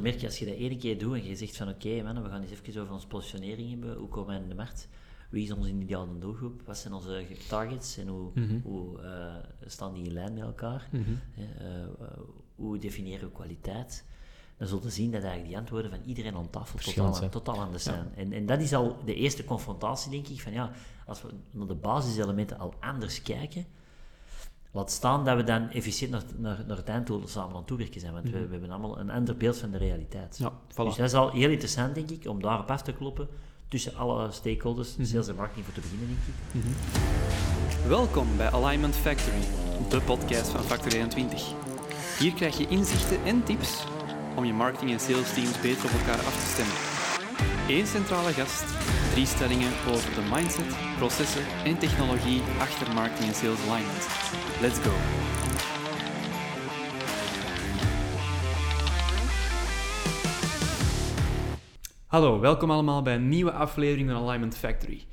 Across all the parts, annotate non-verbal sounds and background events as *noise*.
dan merk je als je dat één keer doet en je zegt van oké, okay, we gaan eens even over onze positionering hebben, hoe komen wij in de markt? Wie is onze ideale doelgroep? Wat zijn onze targets en hoe, Mhm. hoe eh, staan die in lijn met elkaar? Mhm. Eh, hoe definiëren we kwaliteit? Dan zult je zien dat eigenlijk die antwoorden van iedereen aan tafel totaal, anders Ja. zijn. En, en dat is al de eerste confrontatie, denk ik, van ja, als we naar de basiselementen al anders kijken, laat staan dat we dan efficiënt naar, naar, naar het einddoel samen aan het toewerken zijn, want we, Mhm. we hebben allemaal een ander beeld van de realiteit. Ja, voilà. Dus dat is al heel interessant, denk ik, om daarop af te kloppen tussen alle stakeholders, Mhm. sales en marketing voor te beginnen, denk ik. Welkom bij Alignment Factory, de podcast van Factor 21. Hier krijg je inzichten en tips om je marketing- en sales teams beter op elkaar af te stemmen. Eén centrale gast, drie stellingen over de mindset, processen en technologie achter marketing en sales alignment. Let's go! Hallo, welkom allemaal bij een nieuwe aflevering van Alignment Factory.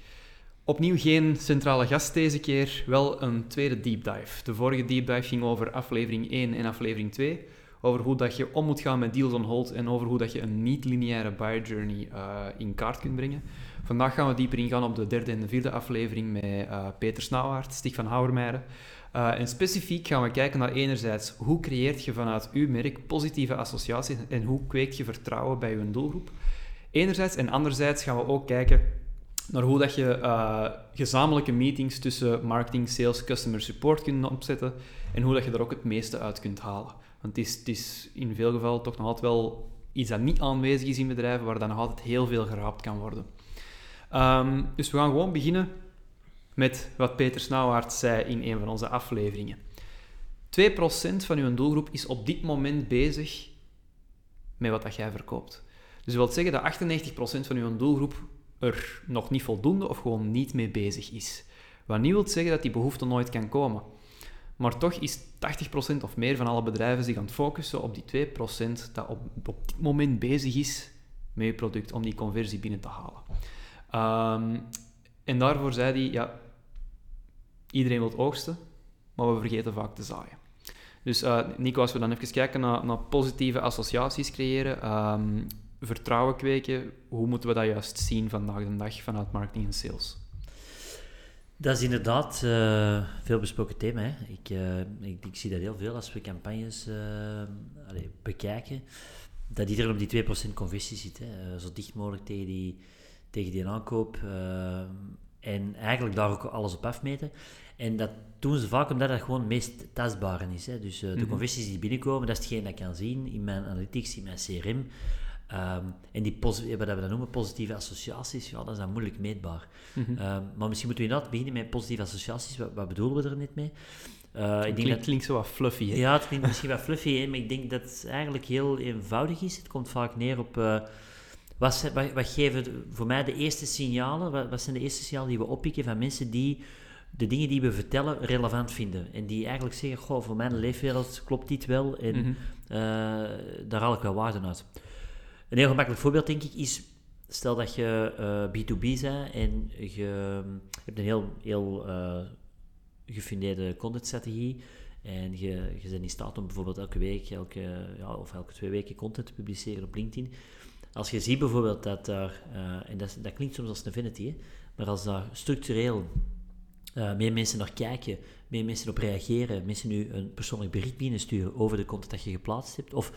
Opnieuw geen centrale gast deze keer, wel een tweede deep dive. De vorige deep dive ging over aflevering 1 en aflevering 2, over hoe dat je om moet gaan met deals on hold en over hoe dat je een niet-lineaire buyer journey eh, in kaart kunt brengen. Vandaag gaan we dieper ingaan op de derde en de vierde aflevering met eh, Peter Snauwaard, Stig van Houwermeijden. Eh, en specifiek gaan we kijken naar enerzijds hoe creëert je vanuit uw merk positieve associaties en hoe kweekt je vertrouwen bij je doelgroep. Enerzijds en anderzijds gaan we ook kijken naar hoe dat je eh, gezamenlijke meetings tussen marketing, sales, customer support kunt opzetten en hoe dat je er ook het meeste uit kunt halen. Want het is, is in veel gevallen toch nog altijd wel iets dat niet aanwezig is in bedrijven, waar dan nog altijd heel veel geraapt kan worden. Ehm, dus we gaan gewoon beginnen met wat Peter Snauwaard zei in een van onze afleveringen. 2% van uw doelgroep is op dit moment bezig met wat dat jij verkoopt. Dus dat wil zeggen dat 98% van uw doelgroep er nog niet voldoende of gewoon niet mee bezig is. Wat niet wil zeggen dat die behoefte nooit kan komen. Maar toch is 80% of meer van alle bedrijven zich aan het focussen op die 2% dat op, dit moment bezig is met je product om die conversie binnen te halen. Ehm, en daarvoor zei hij, ja, iedereen wil oogsten, maar we vergeten vaak te zaaien. Dus eh, Nico, als we dan even kijken naar, naar positieve associaties creëren, ehm, vertrouwen kweken, hoe moeten we dat juist zien vandaag de dag vanuit marketing en sales? Dat is inderdaad uh, veel besproken thema. Hè. Ik, uh, ik, ik, zie dat heel veel als we campagnes allee, bekijken. Dat iedereen op die 2% conversie zit. Hè. Zo dicht mogelijk tegen die, tegen die aankoop. En eigenlijk daar ook alles op afmeten. En dat doen ze vaak omdat dat gewoon het meest tastbare is. Hè. Dus de Mhm. conversies die binnenkomen, dat is hetgeen dat ik kan zien in mijn analytics, in mijn CRM. Um, en die wat we dat noemen positieve associaties, ja, dat is dan moeilijk meetbaar. Mhm. Um, maar misschien moeten we inderdaad beginnen met positieve associaties. Wat, wat bedoelen we er net mee? Uh, ik denk klinkt, dat klinkt zo wat fluffy. Hè? Ja, het klinkt misschien wat fluffy, hè, maar ik denk dat het eigenlijk heel eenvoudig is. Het komt vaak neer op... Uh, wat, wat, wat, geven voor mij de eerste signalen? Wat, wat zijn de eerste signalen die we oppikken van mensen die de dingen die we vertellen relevant vinden. En die eigenlijk zeggen, goh, voor mijn leefwereld klopt dit wel en Mhm. uh, daar haal ik wel waarde uit. Een heel gemakkelijk voorbeeld, denk ik, is... Stel dat je uh, B2B bent en je hebt een heel, heel uh, gefundeerde contentstrategie en je, je bent in staat om bijvoorbeeld elke week elke, ja, of elke twee weken content te publiceren op LinkedIn. Als je ziet bijvoorbeeld dat daar, uh, en dat, dat klinkt soms als een vanity, hè, maar als daar structureel uh, meer mensen naar kijken, meer mensen op reageren, mensen nu een persoonlijk bericht binnensturen over de content dat je geplaatst hebt, of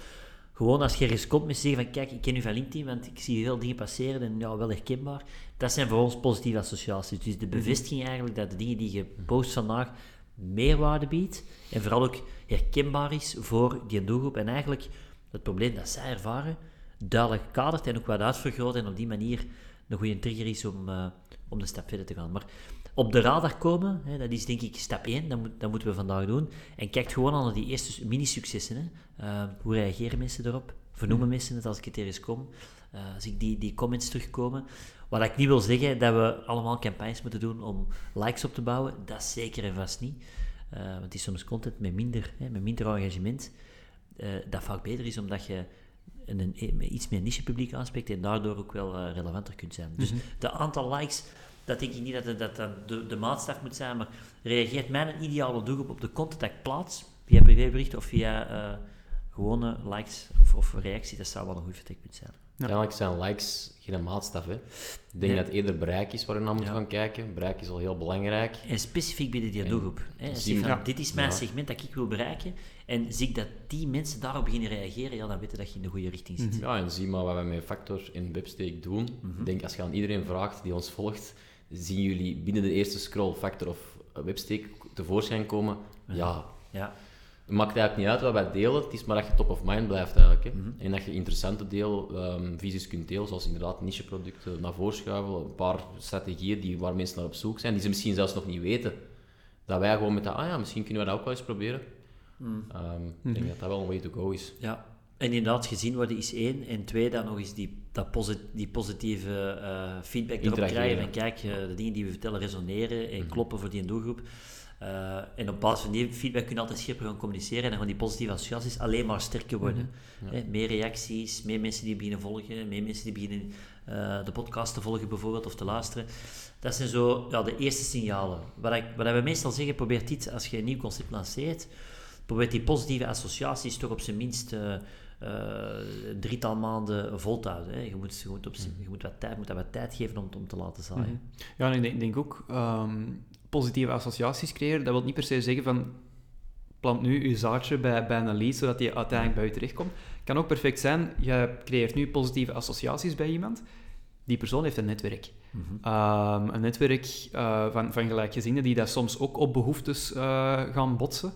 gewoon als je ergens komt met zeggen van kijk, ik ken u van LinkedIn, want ik zie heel dingen passeren en ja, wel herkenbaar. Dat zijn voor ons positieve associaties. Dus de bevestiging eigenlijk dat de dingen die je post vandaag meerwaarde biedt en vooral ook herkenbaar is voor die doelgroep. En eigenlijk het probleem dat zij ervaren, duidelijk kadert en ook wat uitvergroot en op die manier een goede trigger is om, uh, om de stap verder te gaan. Maar op de radar komen, hè, dat is denk ik stap 1, dat, moet, dat moeten we vandaag doen. En kijk gewoon naar die eerste mini-successen. Hè. Uh, hoe reageren mensen erop? Vernoemen Mhm. mensen het als ik het ergens kom? Uh, als ik die, die comments terugkomen. Wat ik niet wil zeggen, dat we allemaal campagnes moeten doen om likes op te bouwen. Dat is zeker en vast niet. Want het is soms content met minder, hè, met minder engagement. Dat vaak beter is, omdat je een, een, iets meer niche publiek aanspreekt en daardoor ook wel uh, relevanter kunt zijn. Dus Mhm. de aantal likes dat denk ik niet dat dat, dat de, de maatstaf moet zijn, maar reageert mijn ideale doelgroep op de content dat ik plaats, via privébericht of via uh, gewone likes of, of reacties, dat zou wel een goed vertrekpunt zijn. Uiteindelijk zijn likes geen maatstaf. Hè. Ik denk Nee. dat het eerder bereik is waar je naar moet Ja. gaan kijken. Bereik is al heel belangrijk. En specifiek binnen die En doelgroep. Hè. Van, Ja. Dit is mijn Ja. segment dat ik wil bereiken. En zie ik dat die mensen daarop beginnen reageren, ja, dan weet je dat je in de goede richting zit. Ja, en zie maar wat wij met Factor in Websteek doen. Ik denk, als je aan iedereen vraagt die ons volgt, zien jullie binnen de eerste scroll Factor of Websteek tevoorschijn komen? Ja. Ja. Het maakt eigenlijk niet uit wat wij delen, het is maar dat je top of mind blijft eigenlijk. Hè. En dat je interessante deel, ehm, visies kunt delen, zoals inderdaad nicheproducten naar voren schuiven, een paar strategieën die, waar mensen naar op zoek zijn, die ze misschien zelfs nog niet weten. Dat wij gewoon met dat, ah ja, misschien kunnen we dat ook wel eens proberen. Ehm, Ik denk dat dat wel een way to go is. Ja, en inderdaad, gezien worden is één. En twee, dan nog eens die, dat die positieve eh, feedback erop krijgen. En kijk, eh, de dingen die we vertellen resoneren en kloppen voor die doelgroep. Eh, en op basis van die feedback kun je altijd scherper gaan communiceren en dan gaan die positieve associaties alleen maar sterker worden. Hè, meer reacties, meer mensen die beginnen volgen, meer mensen die beginnen eh, de podcast te volgen bijvoorbeeld of te luisteren. Dat zijn zo ja, de eerste signalen. Wat, ik, wat we meestal zeggen, probeer iets als je een nieuw concept lanceert, probeer die positieve associaties toch op zijn minst eh, een drietal maanden vol te houden. Hè. Je, moet, je, moet op, z'n- je moet wat tijd, moet dat wat tijd geven om, het- om te laten zaaien. Ja, en ik denk, denk ook ehm, positieve associaties creëren. Dat wil niet per se zeggen van plant nu je zaadje bij, bij een lead, zodat die uiteindelijk bij je terechtkomt. Het kan ook perfect zijn, je creëert nu positieve associaties bij iemand. Die persoon heeft een netwerk. Ehm, een netwerk eh, van, van gelijkgezinden die dat soms ook op behoeftes eh, gaan botsen.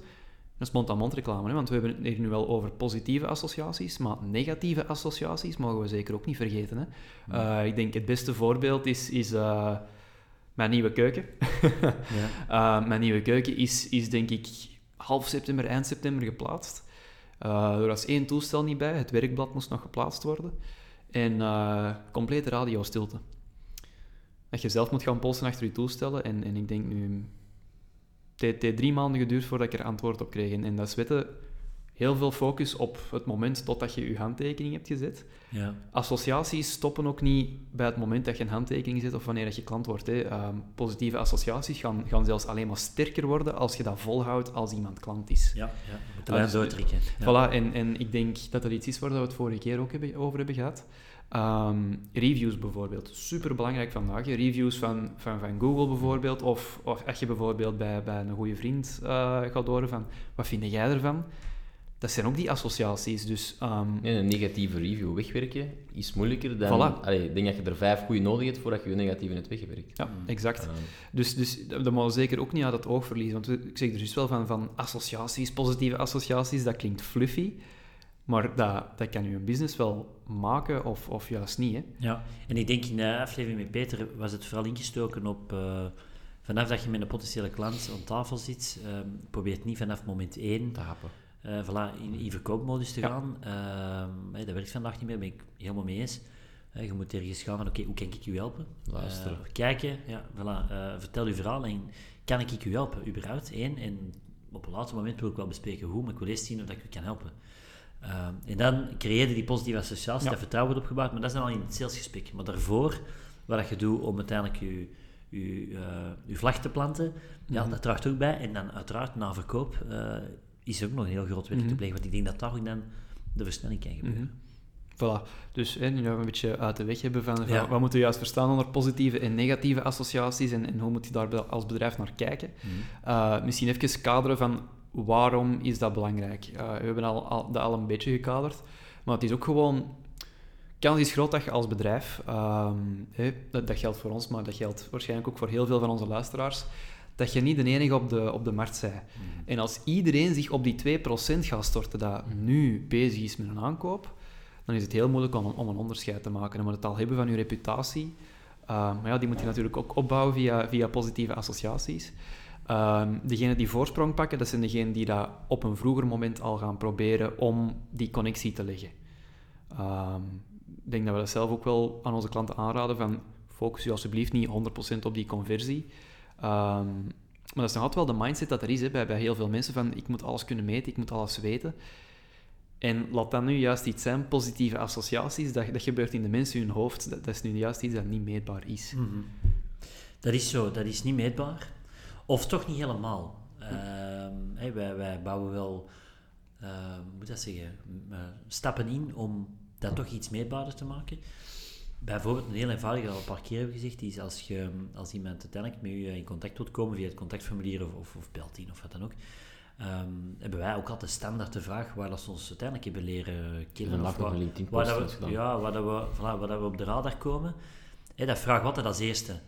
Dat is mond-aan-mond reclame, hè? want we hebben het hier nu wel over positieve associaties, maar negatieve associaties mogen we zeker ook niet vergeten. Hè? Eh, ik denk het beste voorbeeld is, is mijn nieuwe keuken. *laughs* Ja. Uh, *laughs* mijn nieuwe keuken is, is denk ik half september, eind september geplaatst. Uh, er was één toestel niet bij, het werkblad moest nog geplaatst worden. En uh, complete radiostilte. Dat je zelf moet gaan polsen achter je toestellen. En, en ik denk nu... Het heeft- het heeft drie maanden geduurd voordat ik er antwoord op kreeg. En, en dat is weten heel veel focus op het moment totdat je je handtekening hebt gezet. Ja. Associaties stoppen ook niet bij het moment dat je een handtekening zet of wanneer dat je klant wordt. Hè. Ehm, positieve associaties gaan, gaan zelfs alleen maar sterker worden als je dat volhoudt als iemand klant is. Ja, ja. Je moet de lijn doortrekken. Ja. Voilà, en, en ik denk dat dat iets is waar we het vorige keer ook hebben, over hebben gehad. Ehm, reviews bijvoorbeeld, super belangrijk vandaag. Reviews van, van, van Google bijvoorbeeld, of, of als je bijvoorbeeld bij, bij een goede vriend eh, gaat horen van wat vind jij ervan? Dat zijn ook die associaties. Dus ehm, Nee, een negatieve review wegwerken is moeilijker dan... Voilà. Allee, ik denk dat je er vijf goede nodig hebt voordat je je negatieve hebt weggewerkt. ja, exact. Ehm, Dus, dus dat we zeker ook niet uit het oog verliezen. Want ik zeg er dus wel van, van associaties, positieve associaties, dat klinkt fluffy. Maar dat, dat kan je een business wel maken of, of juist niet. Hè? Ja, en ik denk in de aflevering met Peter was het vooral ingestoken op... eh, vanaf dat je met een potentiële klant aan tafel zit, eh, probeer het niet vanaf moment één te happen. Eh voilà, in, in verkoopmodus te gaan. Ehm, hè, dat werkt vandaag niet meer, ben ik helemaal mee eens. Eh, je moet ergens gaan van, oké, hoe kan ik u helpen? Luisteren. Eh, kijken, ja, voilà, vertel uw verhaal en kan ik u helpen, überhaupt? Eén, en op een later moment wil ik wel bespreken hoe, maar ik wil eerst zien of ik u kan helpen. Ehm, en dan creëer je die positieve associatie, Ja. dat vertrouwen wordt opgebouwd, maar dat is dan al in het salesgesprek. Maar daarvoor, wat je doet om uiteindelijk je, je, je vlag te planten, ja, Mhm. dat draagt ook bij. En dan uiteraard, na verkoop, is er ook nog een heel groot werk te Mhm. plegen, want ik denk dat daar ook dan de versnelling kan gebeuren. Mhm. Voilà. Dus hè, nu dat we een beetje uit de weg hebben van, Ja. wat moeten we juist verstaan onder positieve en negatieve associaties en, en hoe moet je daar als bedrijf naar kijken. Mhm. Uh, misschien even kaderen van waarom is dat belangrijk. Uh, we hebben al, al, dat al een beetje gekaderd, maar het is ook gewoon... Kans is groot dat je als bedrijf, ehm, hè, dat, dat geldt voor ons, maar dat geldt waarschijnlijk ook voor heel veel van onze luisteraars, dat je niet de enige op de, op de markt bent. En als iedereen zich op die 2% gaat storten dat nu bezig is met een aankoop, dan is het heel moeilijk om, om een onderscheid te maken. Dan moet het al hebben van je reputatie. Uh, maar ja, die moet je natuurlijk ook opbouwen via, via positieve associaties. Um, degenen die voorsprong pakken, dat zijn degenen die dat op een vroeger moment al gaan proberen om die connectie te leggen. Um, ik denk dat we dat zelf ook wel aan onze klanten aanraden van focus je alsjeblieft niet 100% op die conversie. Um, maar dat is nog altijd wel de mindset dat er is hè, bij, bij heel veel mensen van ik moet alles kunnen meten, ik moet alles weten. En laat dat nu juist iets zijn, positieve associaties, dat, dat gebeurt in de mensen hun hoofd, dat, dat is nu juist iets dat niet meetbaar is. Mhm. Dat is zo, dat is niet meetbaar. Of toch niet helemaal. Uh, wij, wij, bouwen wel hoe moet dat zeggen, uh, stappen in om dat toch iets meetbaarder te maken. Bijvoorbeeld een heel eenvoudige, al een paar keer hebben gezegd, is als, je, als iemand uiteindelijk met je in contact wilt komen via het contactformulier of, of, of belt in of wat dan ook, um, hebben wij ook altijd standaard de vraag waar dat ze ons uiteindelijk hebben leren kennen. Of waar, waar dat we, ja, waar, dat we, voilà, waar dat we op de radar komen. Hey, dat vragen we altijd als eerste.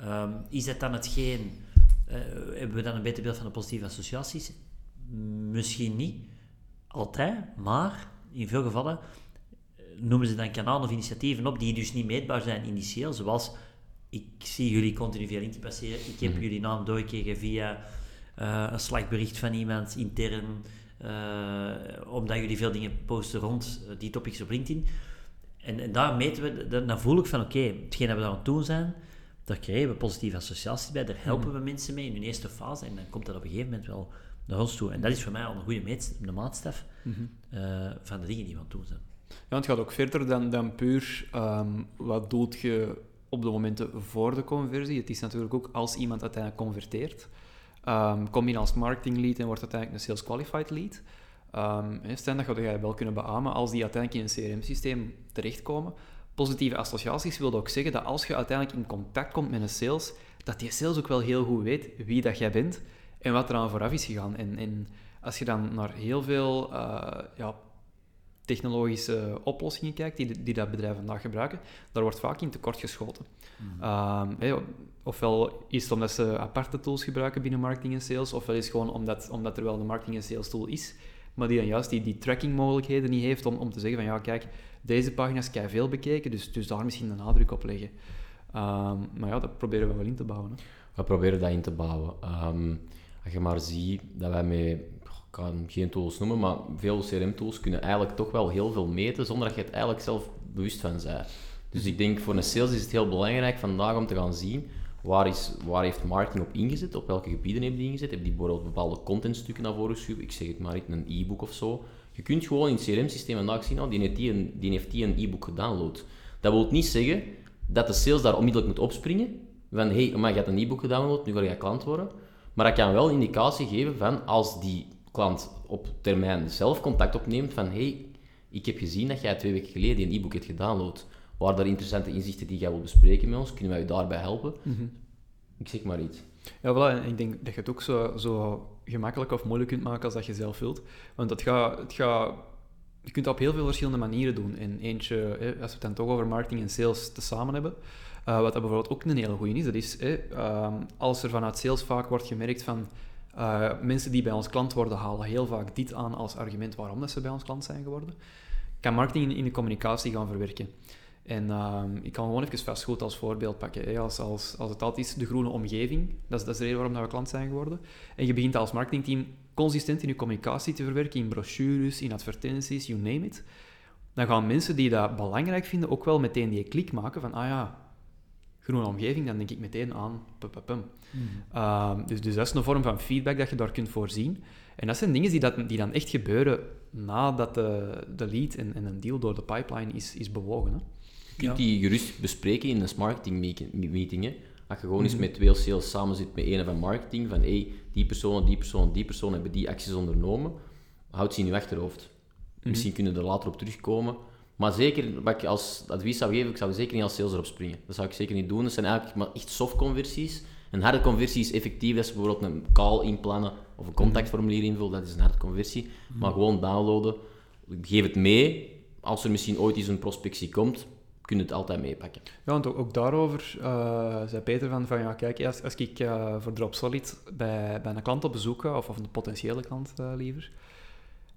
Um, is dat dan hetgeen, uh, hebben we dan een beter beeld van de positieve associaties? Misschien niet, altijd, maar in veel gevallen noemen ze dan kanalen of initiatieven op die dus niet meetbaar zijn initieel, zoals ik zie jullie continu via LinkedIn passeren, ik heb mhm. jullie naam doorgekregen via uh, een slagbericht van iemand intern, uh, omdat jullie veel dingen posten rond uh, die topics op LinkedIn. En, en daar meten we, dan voel ik van oké, okay, hetgeen dat we daar aan het doen zijn, daar krijgen we positieve associaties bij, daar helpen mhm. we mensen mee in hun eerste fase en dan komt dat op een gegeven moment wel naar ons toe. En dat is voor mij al een goede meet, de maatstaf mm van de dingen die we aan het doen zijn. Ja, het gaat ook verder dan, dan puur um, wat doet je op de momenten voor de conversie. Het is natuurlijk ook als iemand uiteindelijk converteert. Um, kom je als marketing lead en wordt uiteindelijk een sales qualified lead. Um, stel dat je wel kunnen beamen als die uiteindelijk in een CRM-systeem terechtkomen. Positieve associaties wil ook zeggen dat als je uiteindelijk in contact komt met een sales, dat die sales ook wel heel goed weet wie dat jij bent en wat er aan vooraf is gegaan. En, en als je dan naar heel veel uh, ja, technologische oplossingen kijkt die, die dat bedrijven vandaag gebruiken, daar wordt vaak in tekort geschoten. Mm. ofwel is het omdat ze aparte tools gebruiken binnen marketing en sales, ofwel is het gewoon omdat, omdat er wel een marketing en sales tool is, maar die dan juist die, die tracking mogelijkheden niet heeft om, om te zeggen van ja, kijk, deze pagina's krijg veel bekeken, dus, dus daar misschien een nadruk op leggen. Um, maar ja, dat proberen we wel in te bouwen. Hè. We proberen dat in te bouwen. Um, als je maar ziet dat wij met ik kan geen tools noemen, maar veel CRM-tools kunnen eigenlijk toch wel heel veel meten zonder dat je het eigenlijk zelf bewust van bent. Dus ik denk voor een sales is het heel belangrijk vandaag om te gaan zien waar, is, waar heeft marketing op ingezet, op welke gebieden heeft die ingezet. Heb die bijvoorbeeld bepaalde contentstukken naar voren geschoven, ik zeg het maar, een e-book of zo. Je kunt gewoon in het CRM-systeem vandaag zien, oh, die heeft die een, die heeft die een e-book gedownload. Dat wil niet zeggen dat de sales daar onmiddellijk moet opspringen, van hey, maar je hebt een e-book gedownload, nu ga je klant worden. Maar dat kan wel indicatie geven van als die klant op termijn zelf contact opneemt van hey, ik heb gezien dat jij twee weken geleden een e-book hebt gedownload. Waar er interessante inzichten die jij wilt bespreken met ons, kunnen wij je daarbij helpen? Mhm. Ik zeg maar iets. Ja, voilà. En ik denk dat je het ook zo, zo gemakkelijk of moeilijk kunt maken als dat je zelf wilt. Want het gaat, het gaat, je kunt dat op heel veel verschillende manieren doen. En eentje, hè, als we het dan toch over marketing en sales te samen hebben, uh, wat dat bijvoorbeeld ook een hele goede is, dat is hè, uh, als er vanuit sales vaak wordt gemerkt van uh, mensen die bij ons klant worden, halen heel vaak dit aan als argument waarom dat ze bij ons klant zijn geworden. kan marketing in de communicatie gaan verwerken. En uh, ik kan gewoon even vastgoed als voorbeeld pakken. Hè. Als, als, als het altijd is de groene omgeving, dat is, dat is de reden waarom we klant zijn geworden. En je begint als marketingteam consistent in je communicatie te verwerken, in brochures, in advertenties, you name it. Dan gaan mensen die dat belangrijk vinden ook wel meteen die klik maken van, ah ja, groene omgeving, dan denk ik meteen aan pum, pum, mm. uh, dus, dus dat is een vorm van feedback dat je daar kunt voorzien. En dat zijn dingen die, dat, die dan echt gebeuren nadat de, de lead en, en een deal door de pipeline is, is bewogen. Hè. Je kunt die gerust bespreken in een marketing meeting. Hè. Als je gewoon eens mhm. met twee sales samen zit met een van marketing, van hey, die persoon, die persoon, die persoon hebben die acties ondernomen, houd ze in je achterhoofd. Mhm. Misschien kunnen we er later op terugkomen. Maar zeker, wat ik als advies zou geven, ik zou zeker niet als sales erop springen. Dat zou ik zeker niet doen. Dat zijn eigenlijk maar echt soft conversies. Een harde conversie is effectief dat ze bijvoorbeeld een call inplannen of een contactformulier invullen. Dat is een harde conversie. Maar gewoon downloaden. Geef het mee. Als er misschien ooit eens een prospectie komt, kun je het altijd meepakken. Ja, want ook, daarover uh, zei Peter van, van ja, kijk, als, als ik uh, voor DropSolid bij, bij een klant op bezoek ga, of, of een potentiële klant uh, liever,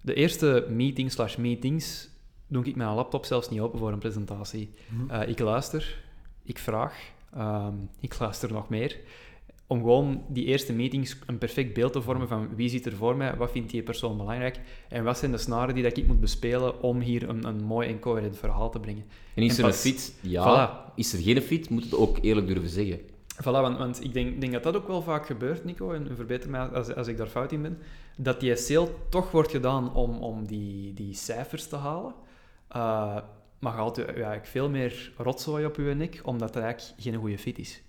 de eerste meeting slash meetings doe ik mijn laptop zelfs niet open voor een presentatie. Mhm. Eh, ik luister, ik vraag, ehm, ik luister nog meer. Om gewoon die eerste meetings een perfect beeld te vormen van wie zit er voor mij, wat vindt die persoon belangrijk en wat zijn de snaren die dat ik moet bespelen om hier een, een mooi en coherent verhaal te brengen. En is er een fit? Ja. Is er geen fit? Moet het ook eerlijk durven zeggen. Voilà, want, want ik denk, denk, dat dat ook wel vaak gebeurt, Nico, en verbeter mij als, als ik daar fout in ben, dat die sale toch wordt gedaan om, om die, die cijfers te halen. Uh, maar je haalt eigenlijk veel meer rotzooi op je nek, omdat het eigenlijk geen goede fit is.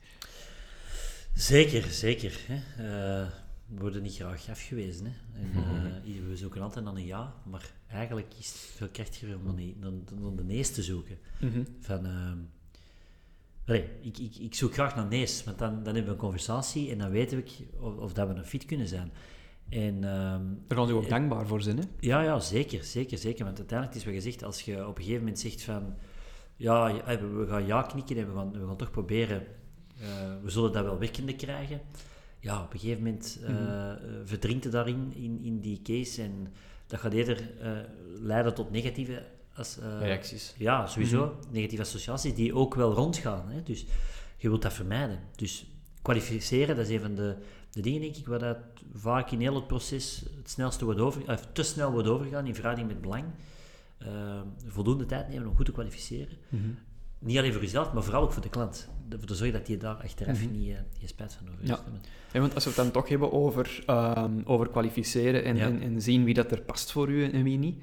Zeker, zeker. Hè. Uh, we worden niet graag afgewezen. Hè. En, uh, we zoeken altijd naar een ja, maar eigenlijk is het veel krachtiger om dan, dan, de nees te zoeken. Mhm. Van, uh, ik, ik, ik zoek graag naar nees, want dan, dan hebben we een conversatie en dan weten we of, of dat we een fit kunnen zijn. En, um, Daar gaan ze ook eh, dankbaar voor zijn, hè? Ja, ja, zeker, zeker, zeker. Want uiteindelijk is wat gezegd, als je op een gegeven moment zegt van... Ja, we gaan ja knikken en we gaan, we gaan toch proberen... Uh, we zullen dat wel werkende krijgen ja, op een gegeven moment uh, mm verdrinkt het daarin, in, in die case. En dat gaat eerder uh, leiden tot negatieve... Als, Reacties. Ja, sowieso. Mhm. Negatieve associaties die ook wel rondgaan. Hè? Dus je wilt dat vermijden. Dus kwalificeren, dat is een van de, de dingen, denk ik, waar dat vaak in heel het proces het snelste wordt over, of te snel wordt overgegaan in verhouding met belang. voldoende tijd nemen om goed te kwalificeren. Mhm. Niet alleen voor jezelf, maar vooral ook voor de klant. Voor te zorgen dat je daar achteraf mm niet, uh, spijt van over ja. ja. want als we het dan toch hebben over, uh, over kwalificeren en, en, en, zien wie dat er past voor u en wie niet,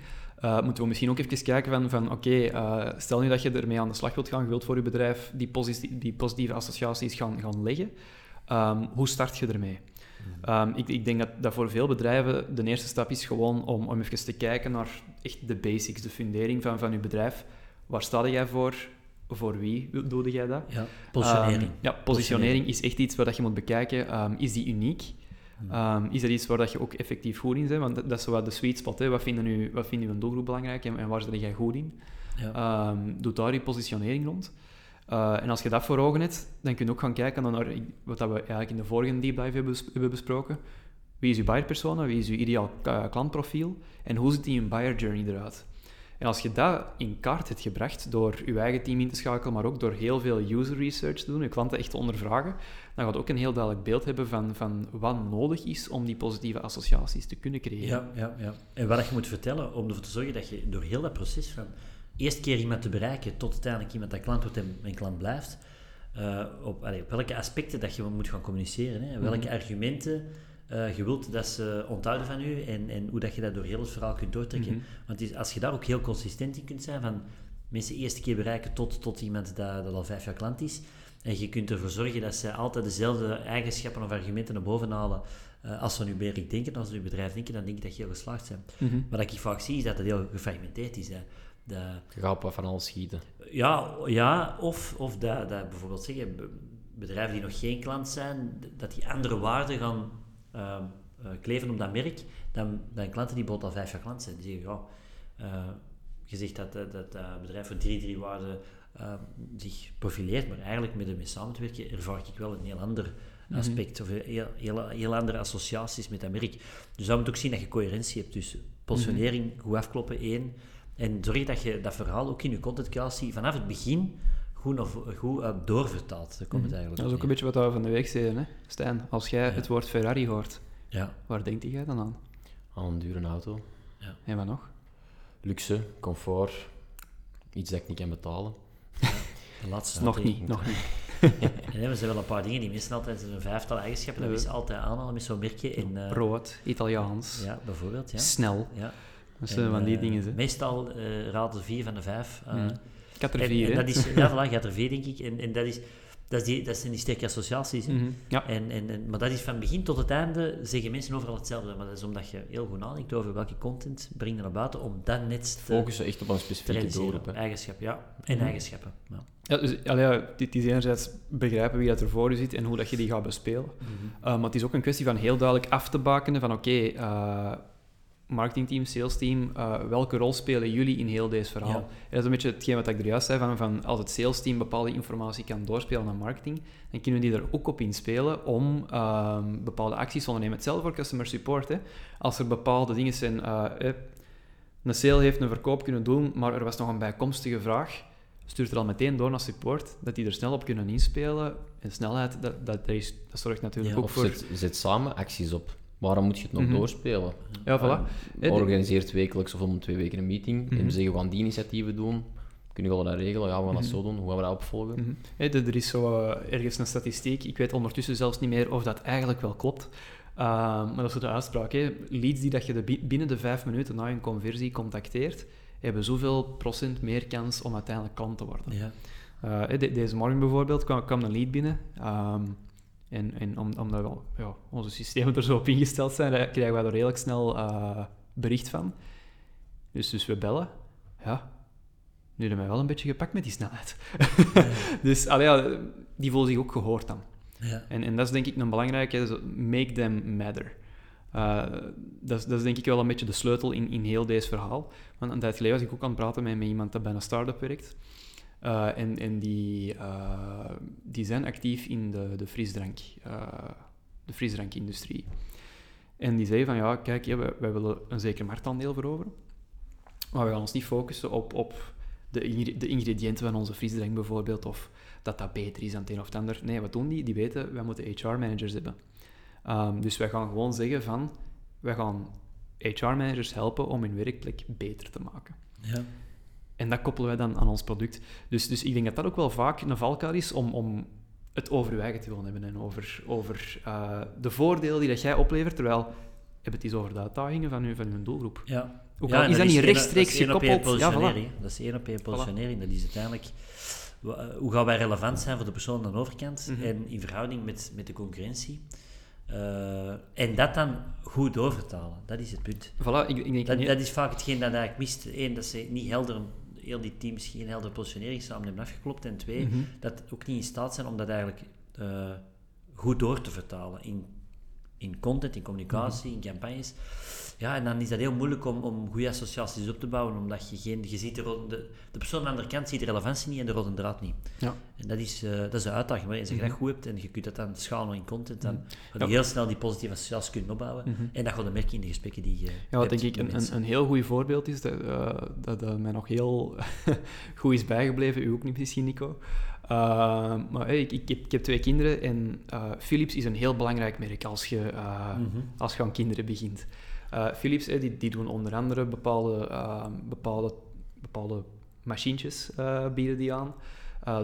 moeten we misschien ook even kijken van, van oké, okay, eh, stel nu dat je ermee aan de slag wilt gaan, je wilt voor je bedrijf die, die positieve associaties gaan, gaan leggen. Um, hoe start je ermee? Um, ik, ik, denk dat, dat voor veel bedrijven de eerste stap is gewoon om, om even te kijken naar echt de basics, de fundering van, van je bedrijf. Waar sta jij voor? voor wie doe jij dat? Ja, positionering. Um, ja, positionering is echt iets waar je moet bekijken. Um, is die uniek? Um, is er iets waar dat je ook effectief goed in bent? Want dat, is wat de sweet spot. Hè? Wat vinden u, wat vindt een doelgroep belangrijk en, en waar zit jij goed in? Ja. doe daar je positionering rond. Uh, en als je dat voor ogen hebt, dan kun je ook gaan kijken naar wat we eigenlijk in de vorige deep dive hebben, besproken. Wie is uw buyer persona? Wie is uw ideaal uh, klantprofiel? En hoe ziet die in buyer journey eruit? En als je dat in kaart hebt gebracht door je eigen team in te schakelen, maar ook door heel veel user research te doen, je klanten echt te ondervragen, dan gaat ook een heel duidelijk beeld hebben van, van wat nodig is om die positieve associaties te kunnen creëren. Ja, ja, ja. En wat je moet vertellen om ervoor te zorgen dat je door heel dat proces van eerst keer iemand te bereiken tot uiteindelijk iemand dat klant wordt en mijn klant blijft, uh, op, allee, welke aspecten dat je moet gaan communiceren, hè, welke mhm. argumenten uh, je wilt dat ze onthouden van u en, en hoe dat je dat door heel het verhaal kunt doortrekken. Mhm. Want is, als je daar ook heel consistent in kunt zijn, van mensen eerste keer bereiken tot, tot iemand dat, dat al vijf jaar klant is, en je kunt ervoor zorgen dat ze altijd dezelfde eigenschappen of argumenten naar boven halen uh, als ze nu bij ik denken, als ze nu bedrijf denken, dan denk ik dat je heel geslaagd bent. Mm Wat ik vaak zie, is dat het heel gefragmenteerd is. Hè. Je gaat van alles schieten. Ja, ja of, of dat, dat bijvoorbeeld zeggen, bedrijven die nog geen klant zijn, dat die andere waarden gaan uh, kleven op dat merk, dan, dan klanten die bijvoorbeeld al vijf jaar klant zijn. Die zeggen, ja, uh, je zegt dat dat, dat bedrijf voor drie, drie waarden uh, zich profileert, maar eigenlijk met ermee samen te werken, ervaar ik wel een heel ander mhm. aspect, of heel, heel, heel, andere associaties met dat merk. Dus dat moet ook zien dat je coherentie hebt. Dus positionering, mm goed afkloppen, één. En zorg dat je dat verhaal ook in je content creatie vanaf het begin goed, of, goed uh, doorvertaald. Dat, komt het mhm. eigenlijk dat is ook een beetje wat we van de week zeiden, hè? Stijn. Als jij het woord Ferrari hoort, ja. waar denkt jij dan aan? Aan een dure auto. Ja. En wat nog? Luxe, comfort, iets dat ik niet kan betalen. De laatste nog niet, nog niet. *laughs* nee, er zijn wel een paar dingen die missen altijd een vijftal eigenschappen, dat we altijd aanhalen met zo'n merkje. In, uh, Rood, Italiaans. Ja, bijvoorbeeld. Ja. Snel. Ja. Dat zijn van die uh, dingen. Hè. Meestal uh, raden vier van de vijf. Mm. Ik had er vier, en, dat is, Ja, *laughs* voilà, je had er vier, denk ik. En, en dat, is, dat, is die, dat zijn die sterke associaties. Mm -hmm. ja. en, en, en, maar dat is van begin tot het einde, zeggen mensen overal hetzelfde. Maar dat is omdat je heel goed nadenkt over welke content breng je naar buiten, om dat net te... Focussen echt op een specifieke doelgroep. Eigenschap, ja. En mm eigenschappen, ja. Ja, dus, allee, het is enerzijds begrijpen wie dat er voor je zit en hoe dat je die gaat bespelen. Mm -hmm. uh, maar het is ook een kwestie van heel duidelijk af te bakenen van oké, okay, uh, marketingteam, salesteam, uh, welke rol spelen jullie in heel deze verhaal? Dat is een beetje hetgeen wat ik er juist zei, van, van als het salesteam bepaalde informatie kan doorspelen naar marketing, dan kunnen die er ook op inspelen om uh, bepaalde acties te ondernemen. Hetzelfde voor customer support. Hè. Als er bepaalde dingen zijn, uh, een sale heeft een verkoop kunnen doen, maar er was nog een bijkomstige vraag, stuurt er al meteen door naar support, dat die er snel op kunnen inspelen. En snelheid, dat, dat, dat zorgt natuurlijk ook of voor... Zet, zet samen acties op. Waarom moet je het nog mhm. doorspelen? Ja, voilà. Uh, organiseert wekelijks of om twee weken een meeting mm -hmm. en zeggen we gaan die initiatieven doen. Kunnen we dat regelen? Ja, we gaan dat mhm. zo doen. Hoe gaan we dat opvolgen? Er is zo uh, ergens een statistiek. Ik weet ondertussen zelfs niet meer of dat eigenlijk wel klopt. Uh, maar dat is de uitspraak. Hè. Leads die dat je de binnen de vijf minuten na een conversie contacteert, hebben zoveel procent meer kans om uiteindelijk klant te worden. Ja. De, deze morgen bijvoorbeeld kwam, kwam, een lead binnen. Um, En, en om, omdat we, ja, onze systemen er zo op ingesteld zijn, eh, krijgen wij er redelijk snel uh, bericht van. Dus, dus we bellen. Ja, nu hebben wij wel een beetje gepakt met die snelheid. *laughs* dus allee, ja, die voelen zich ook gehoord dan. Ja. En, en dat is denk ik een belangrijke, make them matter. Uh, dat, is, dat is denk ik wel een beetje de sleutel in, in heel deze verhaal. Want een tijd geleden was ik ook aan het praten met, met iemand dat bij een start-up werkt. Uh, en die, uh, die zijn actief in de, de frisdrank, de frisdrankindustrie. En die zei van, ja, kijk, ja, wij, willen een zeker marktaandeel veroveren. Maar we gaan ons niet focussen op, op de, de ingrediënten van onze frisdrank bijvoorbeeld, of dat dat beter is dan het een of het ander. Nee, wat doen die? Die weten, wij moeten HR-managers hebben. Um, dus wij gaan gewoon zeggen van, wij gaan HR-managers helpen om hun werkplek beter te maken. Ja. En dat koppelen wij dan aan ons product. Dus, dus ik denk dat dat ook wel vaak een valkuil is om, om het over je eigen te willen hebben en over, over uh, de voordelen die dat jij oplevert, terwijl heb het eens over de uitdagingen van, uw, van uw doelgroep. Ja. Ook ja, is dat, niet rechtstreeks gekoppeld? Ja, voilà. Dat is één op één positionering. Dat is uiteindelijk eh, hoe gaan wij relevant zijn voor de persoon aan de overkant mm -hmm. en in verhouding met, met de concurrentie. Uh, en dat dan goed doorvertalen, dat is het punt. Voilà, ik, ik denk dat, dat, is vaak hetgeen dat eigenlijk mist. Eén, dat ze niet helder, heel die teams geen heldere positionering samen hebben afgeklopt. En twee, mm -hmm. dat ook niet in staat zijn om dat eigenlijk uh, goed door te vertalen in, in content, in communicatie, mm -hmm. in campagnes. Ja, en dan is dat heel moeilijk om, om goede associaties op te bouwen, omdat je geen... Je ziet de, de, de persoon aan de andere kant ziet de relevantie niet en de rode draad niet. Ja. En dat is, uh, dat is de uitdaging. Maar als je dat mhm. goed hebt en je kunt dat dan schalen in content, dan mm je heel snel die positieve associaties kunnen opbouwen. Mm -hmm. En dat gaat dan merken in de gesprekken die je Ja, wat denk ik een, een, een, heel goed voorbeeld is, dat, uh, dat, dat mij nog heel *laughs* goed is bijgebleven, u ook niet misschien, Nico. Uh, maar hey, ik, ik, heb, ik, heb, twee kinderen en Philips is een heel belangrijk merk als je, mm -hmm. als je aan kinderen begint. Uh, Philips, die, die doen onder andere bepaalde, uh, bepaalde, bepaalde machientjes uh, bieden die aan.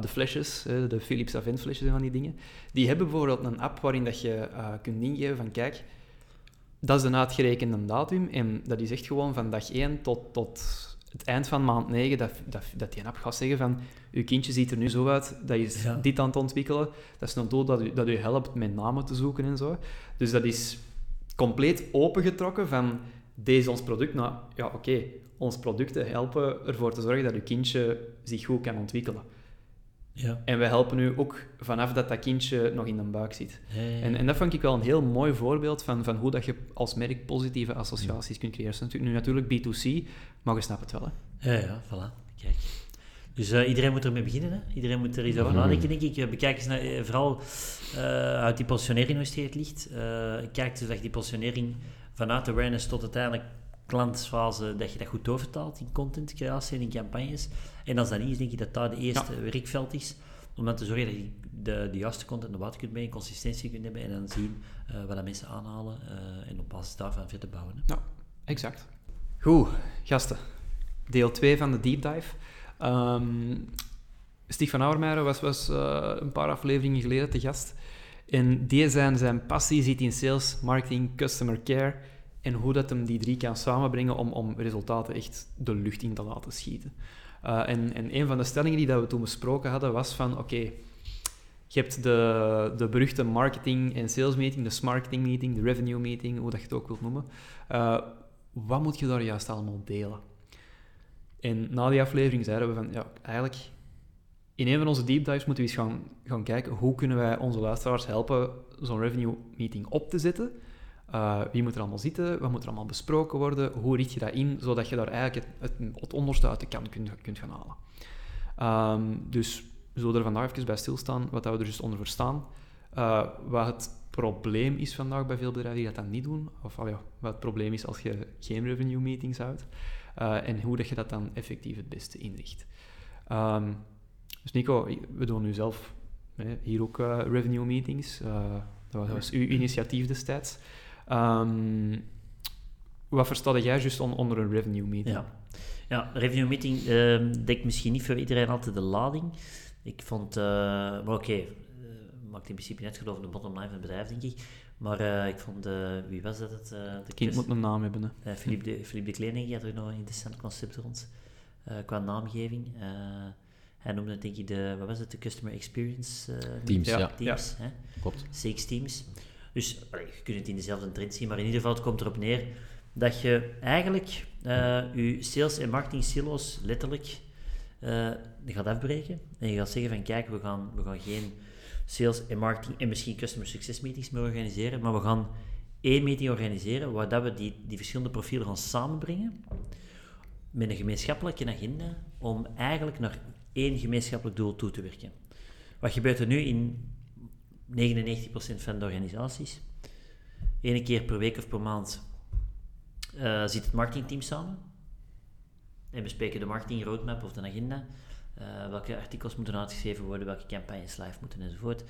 de flesjes, de Philips Avent-flesjes en van die dingen. Die hebben bijvoorbeeld een app waarin dat je kunt ingeven van kijk, dat is de uitgerekende datum en dat is echt gewoon van dag 1 tot, tot het eind van maand 9 dat, dat, dat die app gaat zeggen van uw kindje ziet er nu zo uit, dat is ja. dit aan het ontwikkelen. Dat is een doel dat u, dat u helpt met namen te zoeken en zo. Dus dat is compleet opengetrokken van deze is ons product. Nou ja, oké, okay, onze producten helpen ervoor te zorgen dat je kindje zich goed kan ontwikkelen. Ja. En we helpen u ook vanaf dat dat kindje nog in de buik zit. Ja, ja, en, en dat vond ik wel een heel mooi voorbeeld van, van hoe dat je als merk positieve associaties kunt creëren. Nu natuurlijk B2C, maar je snapt het wel. Hè? Ja, ja, voilà. Kijk. Dus uh, iedereen moet ermee beginnen. Hè? Iedereen moet er iets over nadenken, denk ik. Bekijk eens naar, uh, vooral uh, uit die positionering hoe het ligt. kijk dus dat je die positionering vanuit awareness tot uiteindelijk klantfase, dat je dat goed doorvertaalt in content creatie en in campagnes. En als dat niet is, denk ik dat dat de eerste ja. werkveld is. Om dan te zorgen dat je de, de juiste content naar buiten kunt brengen, consistentie kunt hebben en dan zien wat dat mensen aanhalen en op basis daarvan verder bouwen. Hè? Ja, exact. Goed, gasten. Deel 2 van de deep dive. Um, van Ouwermeijer was, was uh, een paar afleveringen geleden te gast. En die zijn, zijn passie ziet in sales, marketing, customer care en hoe dat hem die drie kan samenbrengen om, om resultaten echt de lucht in te laten schieten. Uh, en, en een van de stellingen die dat we toen besproken hadden was van, oké, je hebt de, de beruchte marketing- en sales meeting, de marketing meeting, de revenue meeting, hoe dat je het ook wilt noemen. Uh, wat moet je daar juist allemaal delen? En na die aflevering zeiden we van, ja, eigenlijk, in een van onze deep dives moeten we eens gaan, gaan kijken hoe kunnen wij onze luisteraars helpen zo'n revenue meeting op te zetten. Uh, wie moet er allemaal zitten? Wat moet er allemaal besproken worden? Hoe richt je dat in, zodat je daar eigenlijk het, het, onderste uit de kan kunt, kunt gaan halen? Um, dus we zullen er vandaag even bij stilstaan, wat dat we er dus onder verstaan. Uh, wat het probleem is vandaag bij veel bedrijven die dat dan niet doen, of oh ja, wat het probleem is als je geen revenue meetings houdt. Uh, en hoe dat je dat dan effectief het beste inricht. Um, dus Nico, we doen nu zelf hè, hier ook uh, revenue meetings. Uh, dat was uw initiatief destijds. Um, wat versta jij juist on, onder een revenue meeting? Ja, ja revenue meeting uh, dekt misschien niet voor iedereen altijd de lading. Ik vond, maar oké, okay, maakt in principe net geloof de bottom line van het bedrijf, denk ik. Maar uh, ik vond, uh, wie was dat? Het, uh, de kind moet een naam hebben. Hè. Philippe, de, Philippe de Kleining had er nog een interessant concept rond, qua naamgeving. Hij noemde het denk ik de, wat was het, de Customer Experience eh, Teams, Ja. ja. teams hè? Klopt. CX teams. Dus allee, je kunt het in dezelfde trend zien, maar in ieder geval het komt erop neer dat je eigenlijk eh, je sales- en marketing silo's letterlijk eh, gaat afbreken. En je gaat zeggen van kijk, we gaan, we gaan geen sales en marketing en misschien customer success meetings meer organiseren, maar we gaan één meeting organiseren waar we die, die verschillende profielen gaan samenbrengen met een gemeenschappelijke agenda om eigenlijk naar één gemeenschappelijk doel toe te werken. Wat gebeurt er nu in 99% van de organisaties? Eén keer per week of per maand eh, zit het marketingteam samen en bespreken de marketing roadmap of de agenda. Eh, welke artikels moeten uitgeschreven worden, welke campagnes live moeten enzovoort.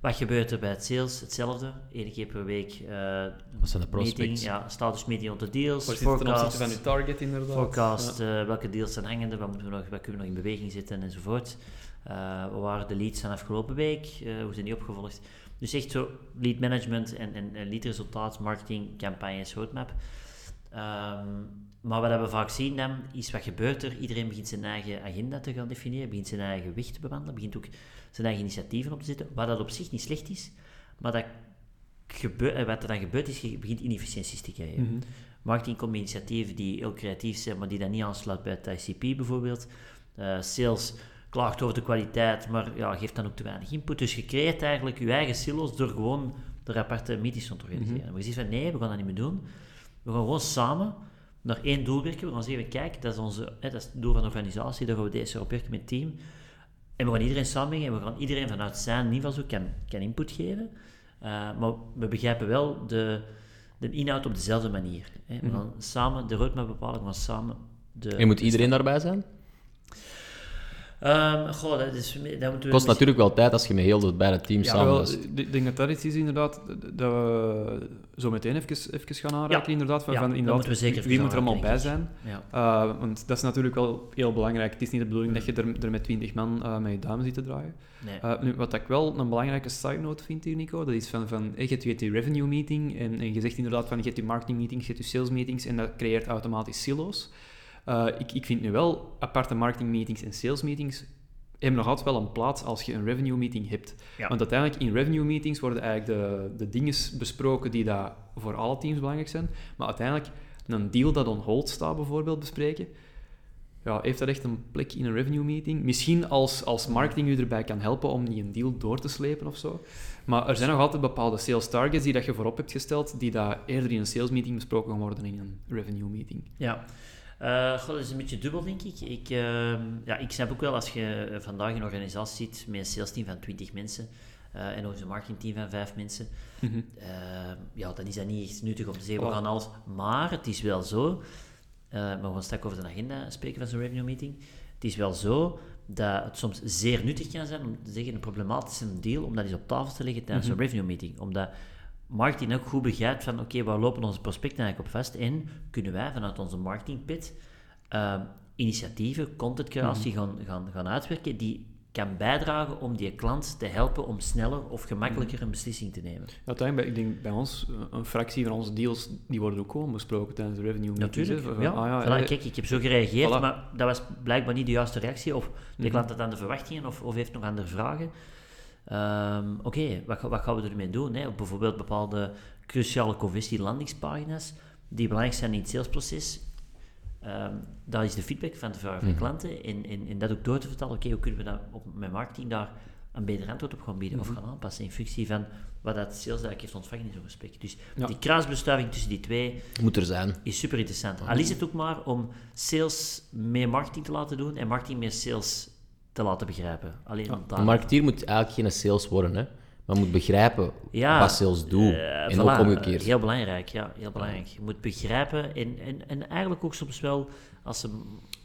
Wat gebeurt er bij het sales? Hetzelfde. Eén keer per week eh Wat zijn de meeting, prospects? ja, status meeting op de deals, Waar forecast, van je target inderdaad? forecast Ja. eh, welke deals zijn hangende, wat, moeten we nog, kunnen we nog in beweging zetten enzovoort. Eh wat waren de leads van afgelopen week? Eh, hoe zijn die opgevolgd? Dus echt zo lead management en, en, en lead resultaat, marketing, campagnes, roadmap. Ehm, maar wat we vaak zien dan, is wat gebeurt er? Iedereen begint zijn eigen agenda te gaan definiëren, begint zijn eigen weg te bewandelen, begint ook zijn eigen initiatieven op te zetten, wat dat op zich niet slecht is, maar dat gebe- eh, wat er dan gebeurt is, je begint inefficiënties te krijgen. Mhm. Marketing komt met initiatieven die heel creatief zijn, maar die dan niet aansluit bij het ICP bijvoorbeeld. Eh, sales klaagt over de kwaliteit, maar ja, geeft dan ook te weinig input. Dus je creëert eigenlijk je eigen silo's door gewoon de aparte meetings te organiseren. Maar je ziet van nee, we gaan dat niet meer doen. We gaan gewoon samen naar één doel werken. We gaan zeggen, kijk, dat is, onze, hè, dat is het doel van de organisatie, daar gaan we deze jaar op werken met het team. En we gaan iedereen samenbrengen en we gaan iedereen vanuit zijn invalshoek kan, kan input geven. Eh, maar we begrijpen wel de, de inhoud op dezelfde manier. Hè. We Mhm. gaan samen de roadmap bepalen, we gaan samen de... En moet iedereen daarbij zijn? Ehm, goh, dat, is, dat moeten we... Het kost misschien- natuurlijk wel tijd als je met heel het beide teams Ja, samen is. ik denk dat dat iets is inderdaad, dat we zo meteen even, even gaan aanraken Ja. inderdaad, van, Ja, inderdaad, moeten we zeker wie moet er allemaal bij zijn. Ja. Uh, want dat is natuurlijk wel heel belangrijk. Het is niet de bedoeling dat je er, er met 20 man uh, met je duim zit te draaien. Nee. Uh, nu, wat ik wel een belangrijke side note vind hier, Nico, dat is van, van je hebt die revenue meeting en, en je zegt inderdaad van je hebt je marketing meetings, je hebt je sales meetings en dat creëert automatisch silo's. Uh, ik, ik vind nu wel aparte marketing meetings en sales meetings hebben nog altijd wel een plaats als je een revenue meeting hebt. Ja. Want uiteindelijk in revenue meetings worden eigenlijk de, de dingen besproken die daar voor alle teams belangrijk zijn. Maar uiteindelijk een deal dat on hold staat bijvoorbeeld bespreken. Ja, heeft dat echt een plek in een revenue meeting? Misschien als, als marketing u erbij kan helpen om die een deal door te slepen of zo. Maar er zijn nog altijd bepaalde sales targets die dat je voorop hebt gesteld, die daar eerder in een sales meeting besproken gaan worden dan in een revenue meeting. Ja. Uh, goh, dat is een beetje dubbel, denk ik. Ik, uh, ja, ik snap ook wel als je vandaag een organisatie ziet met een sales team van 20 mensen uh, en nog eens een marketingteam van 5 mensen. Mm -hmm. ja, dan is dat niet echt nuttig om te zeggen, we gaan alles... Maar het is wel zo, maar we gaan straks over de agenda spreken van zo'n revenue meeting. Het is wel zo dat het soms zeer nuttig kan zijn om te zeggen een problematische deal, om dat eens op tafel te leggen tijdens mm -hmm. een revenue meeting. Omdat marketing ook goed begrijpt van, oké, okay, waar lopen onze prospecten eigenlijk op vast en kunnen wij vanuit onze marketingpit uh, initiatieven, contentcreatie mm -hmm. gaan, gaan, gaan uitwerken die kan bijdragen om die klant te helpen om sneller of gemakkelijker een beslissing te nemen. Uiteindelijk, ik denk bij ons, een fractie van onze deals, die worden ook gewoon besproken tijdens de revenue. Natuurlijk, ja. Ah, ja, voilà, kijk, ik heb zo gereageerd, voilà. maar dat was blijkbaar niet de juiste reactie, of de mm -hmm. klant had aan de verwachtingen, of, of heeft nog andere vragen. Um, Oké, okay, wat, wat, gaan we ermee doen? Hè? Bijvoorbeeld bepaalde cruciale conversielandingspagina's die belangrijk zijn in het salesproces. Um, dat is de feedback van de, van de klanten en, en, en, dat ook door te vertellen. Oké, okay, hoe kunnen we dat op, met marketing daar een beter antwoord op gaan bieden mm -hmm. of gaan aanpassen in functie van wat dat sales eigenlijk heeft ontvangen in zo'n gesprek. Dus ja. die kruisbestuiving tussen die twee moet er zijn. is super interessant. Al is het ook maar om sales meer marketing te laten doen en marketing meer sales te laten begrijpen. Alleen ja. Een marketeer moet eigenlijk geen sales worden, hè? maar moet begrijpen ja, wat sales doen. Uh, en voilà, ook omgekeerd. Heel belangrijk, ja, heel belangrijk. Je moet begrijpen en, en, en eigenlijk ook soms wel, als ze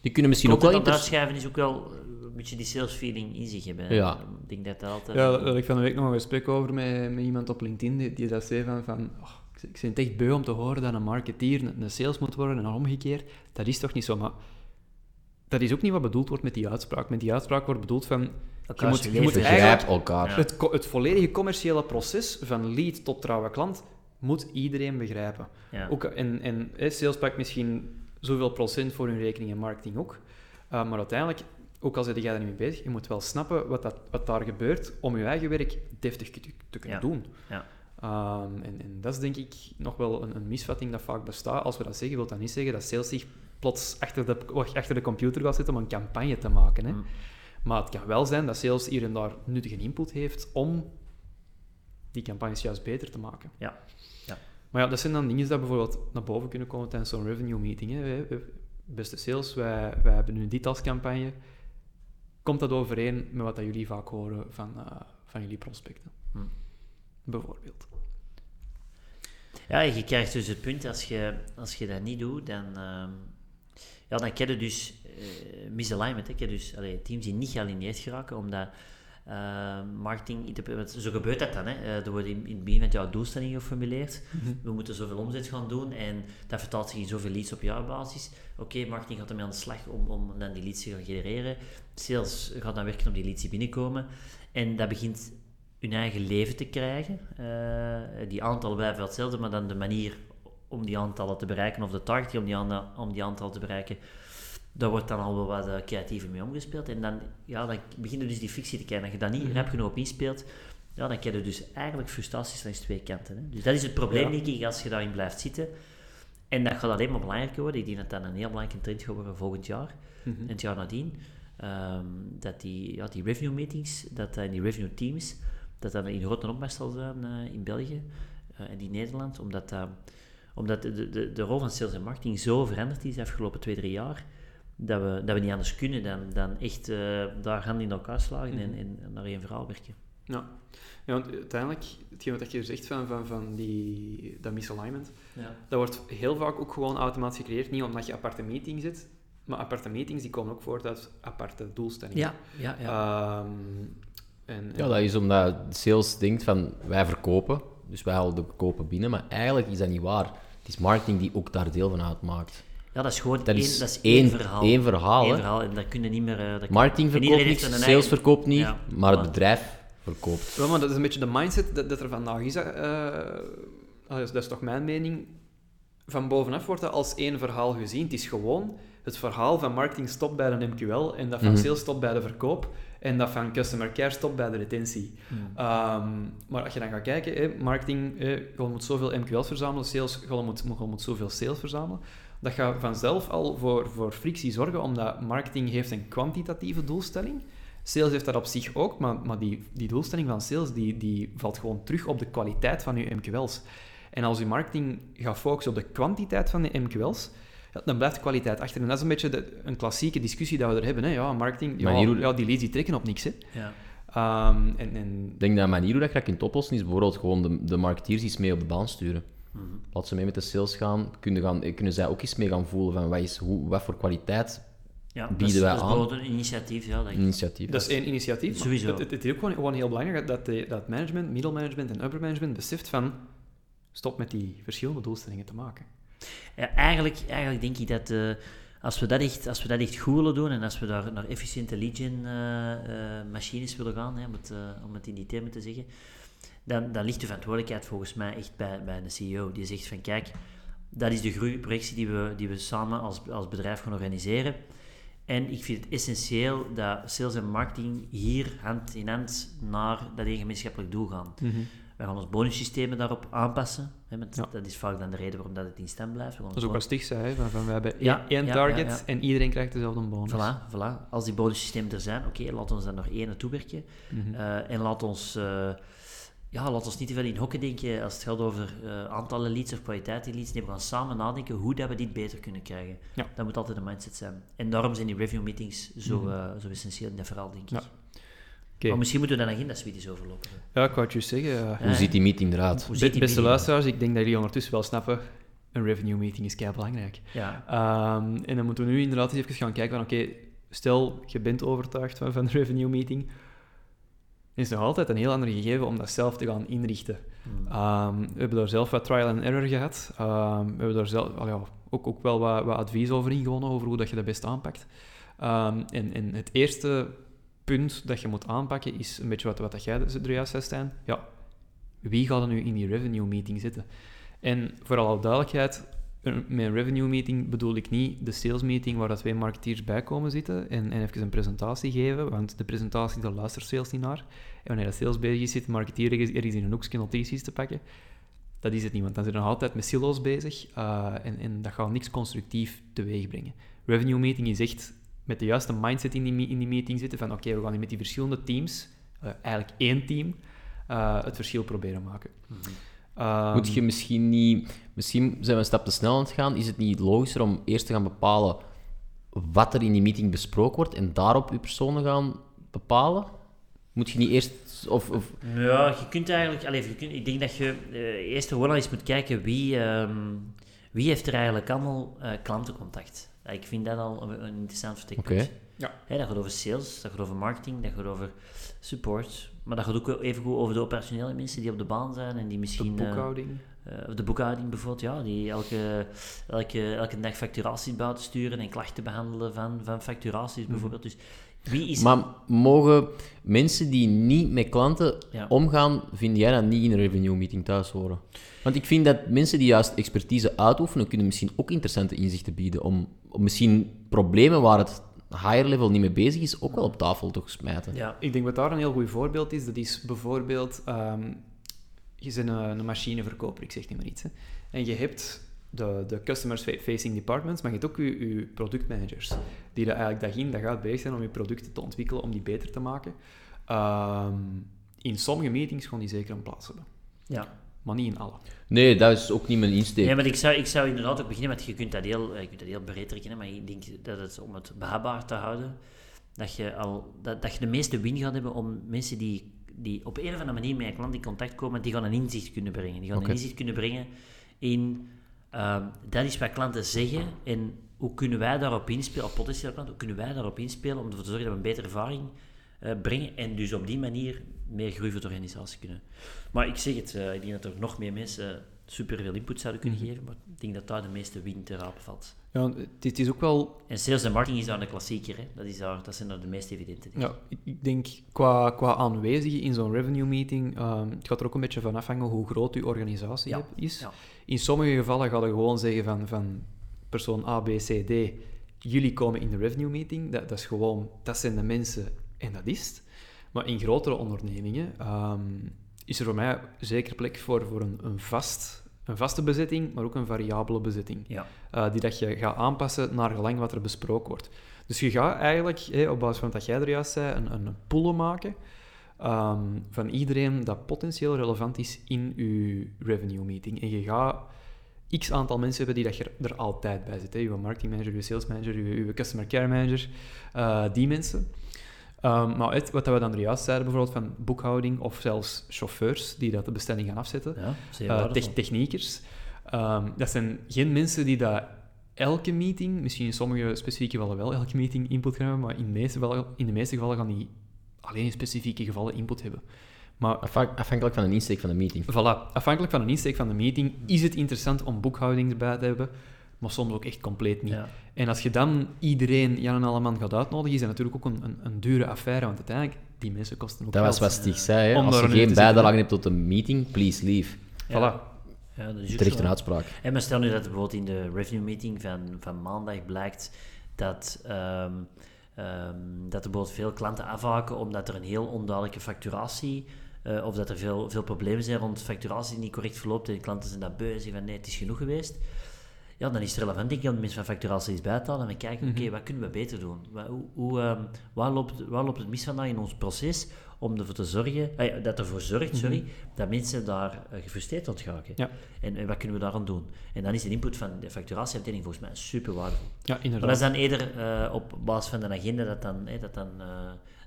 die kunnen misschien ook wel interessant uitschrijven, is ook wel een beetje die sales feeling in zich hebben. Ja. Ik denk dat dat altijd... Ja, daar had ik van de week nog een gesprek over met, met iemand op LinkedIn, die, die dat zei van... van oh, ik vind het echt beu om te horen dat een marketeer een sales moet worden en omgekeerd. Dat is toch niet zo, maar dat is ook niet wat bedoeld wordt met die uitspraak. Met die uitspraak wordt bedoeld van... Elkaar je moet, je moet elkaar. Het, het, volledige commerciële proces, van lead tot trouwe klant, moet iedereen begrijpen. Ja. Ook, en, en sales pakt misschien zoveel procent voor hun rekening en marketing ook. Uh, maar uiteindelijk, ook al zit jij er niet mee bezig, je moet wel snappen wat, dat, wat daar gebeurt om je eigen werk deftig te, te kunnen Ja. doen. Ja. Ehm, en, en dat is denk ik nog wel een, een misvatting dat vaak bestaat. Als we dat zeggen, wil dat niet zeggen dat sales zich plots achter de, achter de computer gaat zitten om een campagne te maken. Hè. Mm. Maar het kan wel zijn dat sales hier en daar nuttige input heeft om die campagnes juist beter te maken. Ja. Ja. Maar ja, dat zijn dan dingen die bijvoorbeeld naar boven kunnen komen tijdens zo'n revenue meeting. Hè. Beste sales, wij, wij hebben nu dit als campagne. Komt dat overeen met wat dat jullie vaak horen van, eh, van jullie prospecten? Hm. Bijvoorbeeld. Ja, je krijgt dus het punt, als je, als je dat niet doet, dan, ehm, ja, dan je dus eh misalignment. Hè. Je dus allee, teams die niet gealineerd geraken, omdat eh, marketing... Zo gebeurt dat dan. Hè. Eh, er wordt in, in het begin van het jaar doelstellingen geformuleerd. We moeten zoveel omzet gaan doen en dat vertaalt zich in zoveel leads op jaarbasis. Oké, marketing gaat ermee aan de slag om, om dan die leads te gaan genereren. Sales gaat dan werken om die leads die binnenkomen. En dat begint hun eigen leven te krijgen. Die aantallen blijven wel hetzelfde, maar dan de manier om die aantallen te bereiken, of de target om die, om die aantallen te bereiken, daar wordt dan al wel wat eh, creatiever mee omgespeeld. En dan, ja, dan begint er dus die frictie te krijgen. Als je daar niet Mhm. rap genoeg op inspeelt, ja, dan krijg je dus eigenlijk frustraties langs twee kanten. Hè. Dus dat is het probleem, Ja. denk ik, als je daarin blijft zitten. En dat gaat alleen maar belangrijker worden. Ik denk dat dat een heel belangrijke trend gaat worden volgend jaar Mhm. en het jaar nadien. Ehm, dat die, ja, die review meetings, dat in die review teams, dat dat in grote opmars zal zijn eh, in België eh, en in Nederland, omdat, dat omdat de, de, de rol van sales en marketing zo veranderd is de afgelopen twee, drie jaar, dat we, dat we niet anders kunnen dan, dan echt eh, daar handen in elkaar slagen en, Mhm. en naar één verhaal werken. Ja. ja, want uiteindelijk, hetgeen wat je zegt van, van, van die, dat misalignment, Ja. dat wordt heel vaak ook gewoon automatisch gecreëerd. Niet omdat je aparte meetings zit, maar aparte meetings die komen ook voort uit aparte doelstellingen. Ja, ja, ja. Ehm, en, Ja, dat is omdat sales denkt van wij verkopen, dus wij halen de kopen binnen, maar eigenlijk is dat niet waar. Het is marketing die ook daar deel van uitmaakt. ja, dat is gewoon Dat één, is dat is één, één verhaal. één verhaal. Eén verhaal en dat kun je niet meer... eh, dat kun- Marketing verkoopt niet, sales eigen- verkoopt niet, Ja, maar het bedrijf verkoopt. Wel, maar dat is een beetje de mindset dat, dat er vandaag is. Eh, is. Dat is toch mijn mening. Van bovenaf wordt dat als één verhaal gezien. Het is gewoon het verhaal van marketing stopt bij de MQL en dat van Mhm. sales stopt bij de verkoop en dat van customer care stopt bij de retentie. Hmm. Ehm, maar als je dan gaat kijken, hè, marketing, je moet zoveel MQL's verzamelen, sales, je moet, je moet zoveel sales verzamelen. Dat gaat vanzelf al voor, voor frictie zorgen, omdat marketing heeft een kwantitatieve doelstelling. Sales heeft dat op zich ook, maar, maar die, die doelstelling van sales die, die valt gewoon terug op de kwaliteit van je MQL's. En als je marketing gaat focussen op de kwantiteit van de MQL's, ja, dan blijft de kwaliteit achter. En dat is een beetje de, een klassieke discussie dat we er hebben. Hè. Ja, marketing, ja, ja, die leads die trekken op niks. Hè. Ja. Ehm, en, en Ik denk dat een manier hoe dat je dat kunt oplossen is bijvoorbeeld gewoon de, de marketeers iets mee op de baan sturen. Mhm. Laat ze mee met de sales gaan, kunnen, gaan, kunnen zij ook eens mee gaan voelen van wat, is, hoe, wat voor kwaliteit Ja, Bieden dat is, wij dat is aan. bijvoorbeeld een initiatief. Ja, dat ik- initiatief Dat is één initiatief. Sowieso. Het, het, het is ook gewoon, gewoon heel belangrijk dat, de, dat management, middelmanagement en upper management beseft van stop met die verschillende doelstellingen te maken. Ja, eigenlijk, eigenlijk denk ik dat eh, als, we dat echt, als we dat echt goed willen doen en als we daar naar efficiënte lead gen eh, eh, machines willen gaan, hè, om, het, om het in die termen te zeggen, dan, dan ligt de verantwoordelijkheid volgens mij echt bij, bij een CEO. Die zegt van kijk, dat is de groeiprojectie die we, die we samen als, als bedrijf gaan organiseren. En ik vind het essentieel dat sales en marketing hier hand in hand naar dat één gemeenschappelijk doel gaan. We gaan ons bonussystemen daarop aanpassen. Hè, want Ja. Dat is vaak dan de reden waarom dat het in stand blijft. Dat is ook wat Stig zei, van, van we hebben Ja, één, ja, target en iedereen krijgt dezelfde bonus. Voilà, voilà. Als die bonussystemen er zijn, oké, laat ons dan nog één naartoe werken. Mhm. Eh, en laat ons, eh, ja, laat ons niet te veel in hokken denken als het gaat over eh, aantallen leads of kwaliteit die leads. Nee, we gaan samen nadenken hoe dat we dit beter kunnen krijgen. Dat moet altijd een mindset zijn. En daarom zijn die review meetings zo, Mhm. zo essentieel in dat verhaal, denk ik. Maar misschien moeten we dan agenda suite eens overlopen. Ja, ik wou het juist zeggen. ja. Hoe ziet die meeting eruit? Hoe Be- ziet die beste meeting luisteraars, ik denk dat jullie ondertussen wel snappen, een revenue meeting is kei belangrijk. Ja. Ehm, en dan moeten we nu inderdaad eens even gaan kijken van, oké, stel je bent overtuigd van, van de revenue meeting, is nog altijd een heel ander gegeven om dat zelf te gaan inrichten. Hmm. Ehm, we hebben daar zelf wat trial and error gehad. Ehm, we hebben daar zelf, al ja, ook, ook wel wat, wat advies over ingewonnen, over hoe dat je dat best aanpakt. Ehm, en, en het eerste punt dat je moet aanpakken is een beetje wat, wat dat jij er juist zei, Stijn. Ja, wie gaat er nu in die revenue meeting zitten? En voor alle duidelijkheid, met een revenue meeting bedoel ik niet de sales meeting waar dat twee marketeers bij komen zitten en, en even een presentatie geven, want de presentatie, daar luistert sales niet naar. En wanneer de sales bezig is, zit marketeer ergens ergens in een hoekje notities te pakken. Dat is het niet, want dan zijn we nog altijd met silo's bezig eh, en, en dat gaat niks constructief teweeg brengen. Revenue meeting is echt met de juiste mindset in die, in die meeting zitten van oké, we gaan hier met die verschillende teams, eh, eigenlijk één team, eh, het verschil proberen maken. Ehm, Moet je misschien niet... Misschien zijn we een stap te snel aan het gaan. Is het niet logischer om eerst te gaan bepalen wat er in die meeting besproken wordt en daarop je personen gaan bepalen? Moet je niet eerst... Of, of, Ja, je kunt eigenlijk... Allee, je kunt, ik denk dat je eh, eerst gewoon al eens moet kijken wie, ehm, wie heeft er eigenlijk allemaal eh, klantencontact. Ja, ik vind dat al een, een interessant vertekpunt. Oké. Ja. Hè, dat gaat over sales, dat gaat over marketing, dat gaat over support. Maar dat gaat ook even goed over de operationele mensen die op de baan zijn en die de misschien... eh, boekhouding. eh, de boekhouding bijvoorbeeld, ja, die elke, elke, elke dag facturaties buiten sturen en klachten behandelen van, van facturaties bijvoorbeeld. Dus wie is... Maar mogen mensen die niet met klanten Ja. omgaan, vind jij dat niet in een revenue meeting thuis horen? Want ik vind dat mensen die juist expertise uitoefenen, kunnen misschien ook interessante inzichten bieden om, om misschien problemen waar het higher level niet mee bezig is, ook wel op tafel te smijten. ja, Ik denk wat daar een heel goed voorbeeld is, dat is bijvoorbeeld, ehm, je bent een, een machineverkoper, ik zeg niet maar iets, hè, en je hebt de, de customer-facing departments, maar je hebt ook je, je productmanagers, die er eigenlijk dag in dag uit bezig zijn om je producten te ontwikkelen, om die beter te maken. Ehm, in sommige meetings gaan die zeker een plaats hebben, ja. maar niet in alle. Nee, dat is ook niet mijn insteek. Nee, maar ik zou, ik zou inderdaad ook beginnen met, je kunt dat heel, eh, je kunt dat heel breed trekken, maar ik denk dat het, om het behapbaar te houden, dat je, al, dat, dat je de meeste win gaat hebben om mensen die, die op een of andere manier met een klant in contact komen, die gaan een inzicht kunnen brengen. Die gaan een inzicht kunnen brengen in, ehm, dat is wat klanten zeggen en hoe kunnen wij daarop inspelen, of potentiële klanten, hoe kunnen wij daarop inspelen om ervoor te zorgen dat we een betere ervaring eh, brengen en dus op die manier meer groei voor de organisatie kunnen. Maar ik zeg het, eh, ik denk dat er nog meer mensen super veel input zouden kunnen geven, maar ik denk dat daar de meeste win te rapen valt. Ja, het is ook wel En sales en marketing is daar een klassieker, hè? Dat, is daar, dat zijn daar de meest evidente dingen. Ja, ik- denk qua, qua aanwezigen in zo'n revenue meeting, ehm, het gaat er ook een beetje van afhangen hoe groot uw organisatie Ja, is. ja. In sommige gevallen ga je gewoon zeggen van, van persoon A, B, C, D, jullie komen in de revenue meeting. Dat, dat is gewoon, dat zijn de mensen en dat is het. Maar in grotere ondernemingen ehm, is er voor mij zeker plek voor, voor een, een, vast, een vaste bezetting, maar ook een variabele bezetting Ja. eh, die dat je gaat aanpassen naar gelang wat er besproken wordt. Dus je gaat eigenlijk, op basis van wat jij er juist zei, een, een pool maken ehm, van iedereen dat potentieel relevant is in je revenue meeting. En je gaat x aantal mensen hebben die dat je er altijd bij zit. Hè. Je marketing manager, je sales manager, je, je customer care manager, eh, die mensen. Ehm, maar het, wat we dan er juist zeiden, bijvoorbeeld van boekhouding of zelfs chauffeurs die dat de bestelling gaan afzetten, Ja, eh, techniekers. Ehm, dat zijn geen mensen die dat elke meeting, misschien in sommige specifieke gevallen wel elke meeting input gaan hebben, maar in de meeste gevallen, in de meeste gevallen gaan die alleen in specifieke gevallen input hebben. Maar Afhan- afhankelijk van de insteek van de meeting. voilà, afhankelijk van de insteek van de meeting is het interessant om boekhouding erbij te hebben, maar soms ook echt compleet niet. Ja. En als je dan iedereen, Jan en Alleman, gaat uitnodigen, is dat natuurlijk ook een, een, een dure affaire, want uiteindelijk, die mensen kosten ook Dat was wat Stig zei. Hè? Als je geen bijdrage hebt tot een meeting, please leave. Ja. Voilà. Ja, dat is ook Terecht een uitspraak. En maar stel nu dat bijvoorbeeld in de revenue meeting van, van maandag blijkt dat, ehm, ehm, dat er bijvoorbeeld veel klanten afhaken omdat er een heel onduidelijke facturatie eh, of dat er veel, veel problemen zijn rond facturatie die niet correct verloopt en de klanten zijn dat beu en zeggen van nee, het is genoeg geweest. Ja, dan is het relevant denk ik om de mensen van facturatie eens bij te halen en we kijken, oké, wat kunnen we beter doen? Wat, hoe, hoe, ehm, waar, loopt, waar loopt het mis vandaag in ons proces om ervoor te zorgen, eh, dat ervoor zorgt, sorry, dat mensen daar eh, gefrustreerd geraken? Ja. En, en wat kunnen we daaraan doen? En dan is de input van de facturatieafdeling volgens mij super waardevol. Ja, Maar inderdaad. dat is dan eerder eh, op basis van de agenda dat dan, eh, dat dan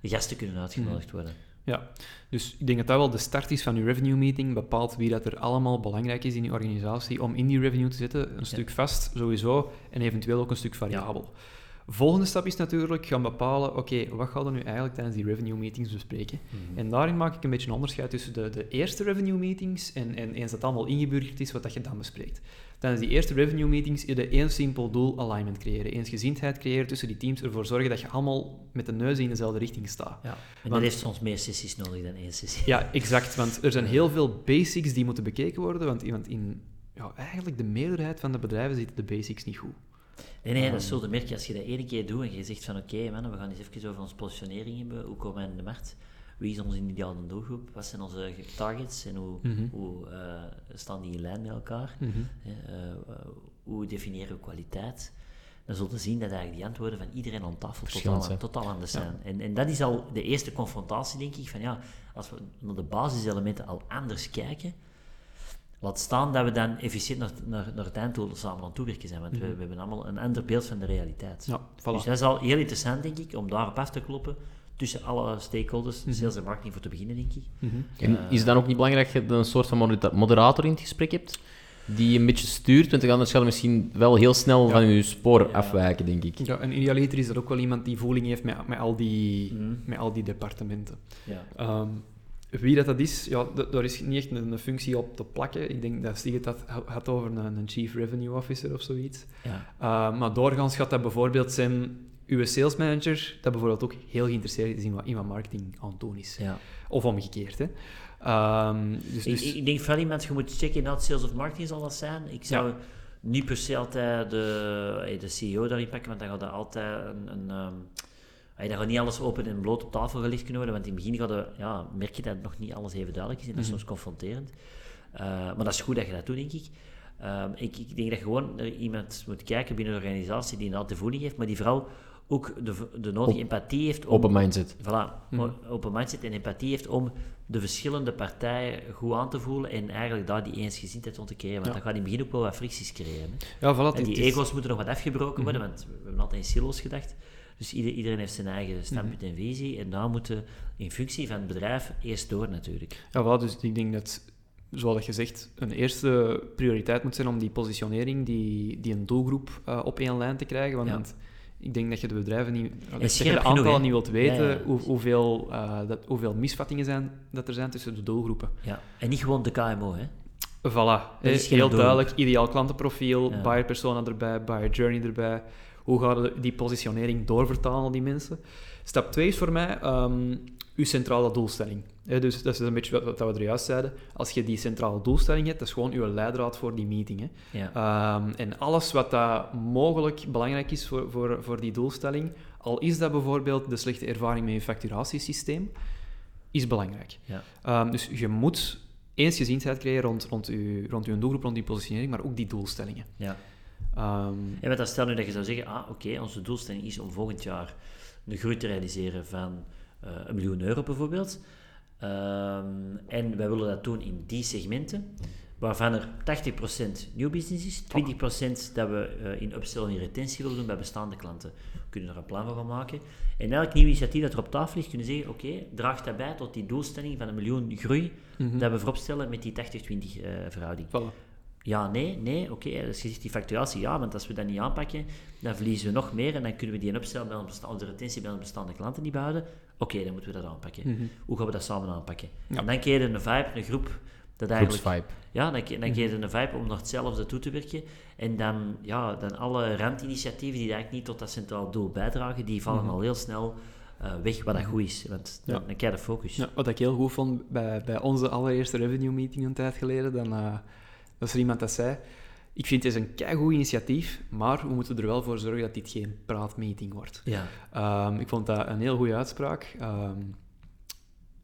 gasten kunnen uitgenodigd worden. Ja, dus ik denk dat dat wel de start is van je revenue meeting. Bepaalt wie dat er allemaal belangrijk is in je organisatie om in die revenue te zetten. Een stuk vast, sowieso, en eventueel ook een stuk variabel. Volgende stap is natuurlijk gaan bepalen, oké, wat gaan we nu eigenlijk tijdens die revenue meetings bespreken? En daarin maak ik een beetje een onderscheid tussen de, de eerste revenue meetings en, en eens dat allemaal ingeburgerd is, wat dat je dan bespreekt. Tijdens die eerste revenue meetings is er één simpel doel alignment creëren. Eensgezindheid creëren tussen die teams, ervoor zorgen dat je allemaal met de neuzen in dezelfde richting staat. Ja. En dat heeft soms meer sessies nodig dan één sessie. Ja, *laughs* exact. Want er zijn heel veel basics die moeten bekeken worden. Want, want in ja, eigenlijk de meerderheid van de bedrijven ziet de basics niet goed. Nee, nee, dat is zo te merken als je dat één keer doet en je zegt van oké, man, we gaan eens even over onze positionering hebben. Hoe komen wij in de markt? Wie is onze ideale doelgroep? Wat zijn onze targets en hoe, Mhm. hoe eh, staan die in lijn met elkaar? Mhm. Eh, hoe definiëren we kwaliteit? Dan zult je zien dat eigenlijk die antwoorden van iedereen aan tafel totaal anders zijn. En, en dat is al de eerste confrontatie, denk ik, van ja, als we naar de basiselementen al anders kijken, laat staan dat we dan efficiënt naar, naar, naar het einddoel samen aan het toewerken zijn, want we, we hebben allemaal een ander beeld van de realiteit. Ja, voilà. Dus dat is al heel interessant, denk ik, om daarop af te kloppen tussen alle stakeholders, Mhm. sales en marketing voor te beginnen, denk ik. Mhm. En is het dan ook niet belangrijk dat je een soort van modera- moderator in het gesprek hebt? Die een beetje stuurt, want anders gaat misschien wel heel snel Ja. van je spoor Ja. afwijken, denk ik. Ja, en idealiter is dat ook wel iemand die voeling heeft met, met, al, die, Mhm. met al die departementen. Ja. Ehm, wie dat, dat is, ja, daar is niet echt een, een functie op te plakken. Ik denk dat Stig het had, had over een, een Chief Revenue Officer of zoiets. Ja. Uh, maar doorgaans gaat dat bijvoorbeeld zijn uw sales manager, dat bijvoorbeeld ook heel geïnteresseerd is in wat, in wat marketing aan het doen is. ja. Of omgekeerd. Hè. Ehm, dus, Ik, dus, ik, ik denk vooral iemand, je moet checken in sales of marketing zal dat zijn. Ik zou Ja. niet per se altijd de, eh, de CEO daarin pakken, want dan gaat dat altijd een... een ehm, dan gaat niet alles open en bloot op tafel gelegd kunnen worden, want in het begin gaat ja, merk je dat nog niet alles even duidelijk is en dat is Mhm. soms confronterend. Eh, maar dat is goed dat je dat doet, denk ik. Ehm, ik, ik denk dat je gewoon iemand moet kijken binnen de organisatie die inderdaad de voeding heeft, maar die vooral ook de, de nodige Op- empathie heeft om... Open mindset. Voilà, Mhm. open mindset en empathie heeft om de verschillende partijen goed aan te voelen en eigenlijk daar die eensgezindheid rond te creëren. Want Ja. dat gaat in het begin ook wel wat fricties creëren. Hè. ja, voilà, En die is- ego's moeten nog wat afgebroken worden, Mhm. want we hebben altijd in silo's gedacht. Dus ieder- iedereen heeft zijn eigen standpunt en visie en daar moeten in functie van het bedrijf eerst door natuurlijk. Ja, voilà, dus ik denk dat, zoals je zegt, een eerste prioriteit moet zijn om die positionering, die, die een doelgroep eh, op één lijn te krijgen. Want Ja. ik denk dat je de bedrijven niet, dat je de aantallen niet wilt weten, Ja, ja. Hoe, hoeveel, eh, dat, hoeveel misvattingen zijn, dat er zijn tussen de doelgroepen. Ja. En niet gewoon de KMO, hè. Voilà, heel duidelijk, ideaal klantenprofiel, buyer persona erbij, buyer journey erbij. Hoe gaan we die positionering doorvertalen aan die mensen? Stap 2 is voor mij ehm, uw centrale doelstelling. Dus dat is een beetje wat, wat we er juist zeiden. Als je die centrale doelstelling hebt, dat is gewoon uw leidraad voor die meeting. Ja. Ehm, en alles wat dat mogelijk belangrijk is voor, voor, voor die doelstelling, al is dat bijvoorbeeld de slechte ervaring met je facturatiesysteem, is belangrijk. Ja. Ehm, dus je moet eensgezindheid creëren rond, rond, je, rond je doelgroep, rond die positionering, maar ook die doelstellingen. ja. En wat dan stel nu dat je zou zeggen, ah oké, onze doelstelling is om volgend jaar een groei te realiseren van eh, een miljoen euro bijvoorbeeld. Ehm, en wij willen dat doen in die segmenten, waarvan er 80% nieuw business is, 20% dat we eh, in upsell en retentie willen doen bij bestaande klanten. We kunnen er een plan van gaan maken. En elk nieuw initiatief dat er op tafel ligt, kunnen zeggen, oké, draagt dat bij tot die doelstelling van een miljoen groei mhm. dat we vooropstellen met die 80-20 eh, verhouding. Voilà. Ja, nee, nee, oké. Dus je zegt die facturatie, ja, want als we dat niet aanpakken, dan verliezen we nog meer en dan kunnen we die upsell bij of de retentie bij onze bestaande klanten niet behouden. Oké, dan moeten we dat aanpakken. Mhm. Hoe gaan we dat samen aanpakken? Ja. En dan kreeg je een vibe, een groep, dat eigenlijk... Groepsvibe. Ja, dan, dan Mhm. je een vibe om naar hetzelfde toe te werken. En dan, ja, dan alle randinitiatieven die eigenlijk niet tot dat centraal doel bijdragen, die vallen Mhm. al heel snel eh, weg, wat dat goed is. Want dan, Ja. dan krijg je de focus. Ja, wat ik heel goed vond bij, bij onze allereerste revenue meeting een tijd geleden, dan eh, was er iemand dat zei, ik vind het een keigoed initiatief, maar we moeten er wel voor zorgen dat dit geen praatmeeting wordt. Ja. Ehm, ik vond dat een heel goede uitspraak. Ehm,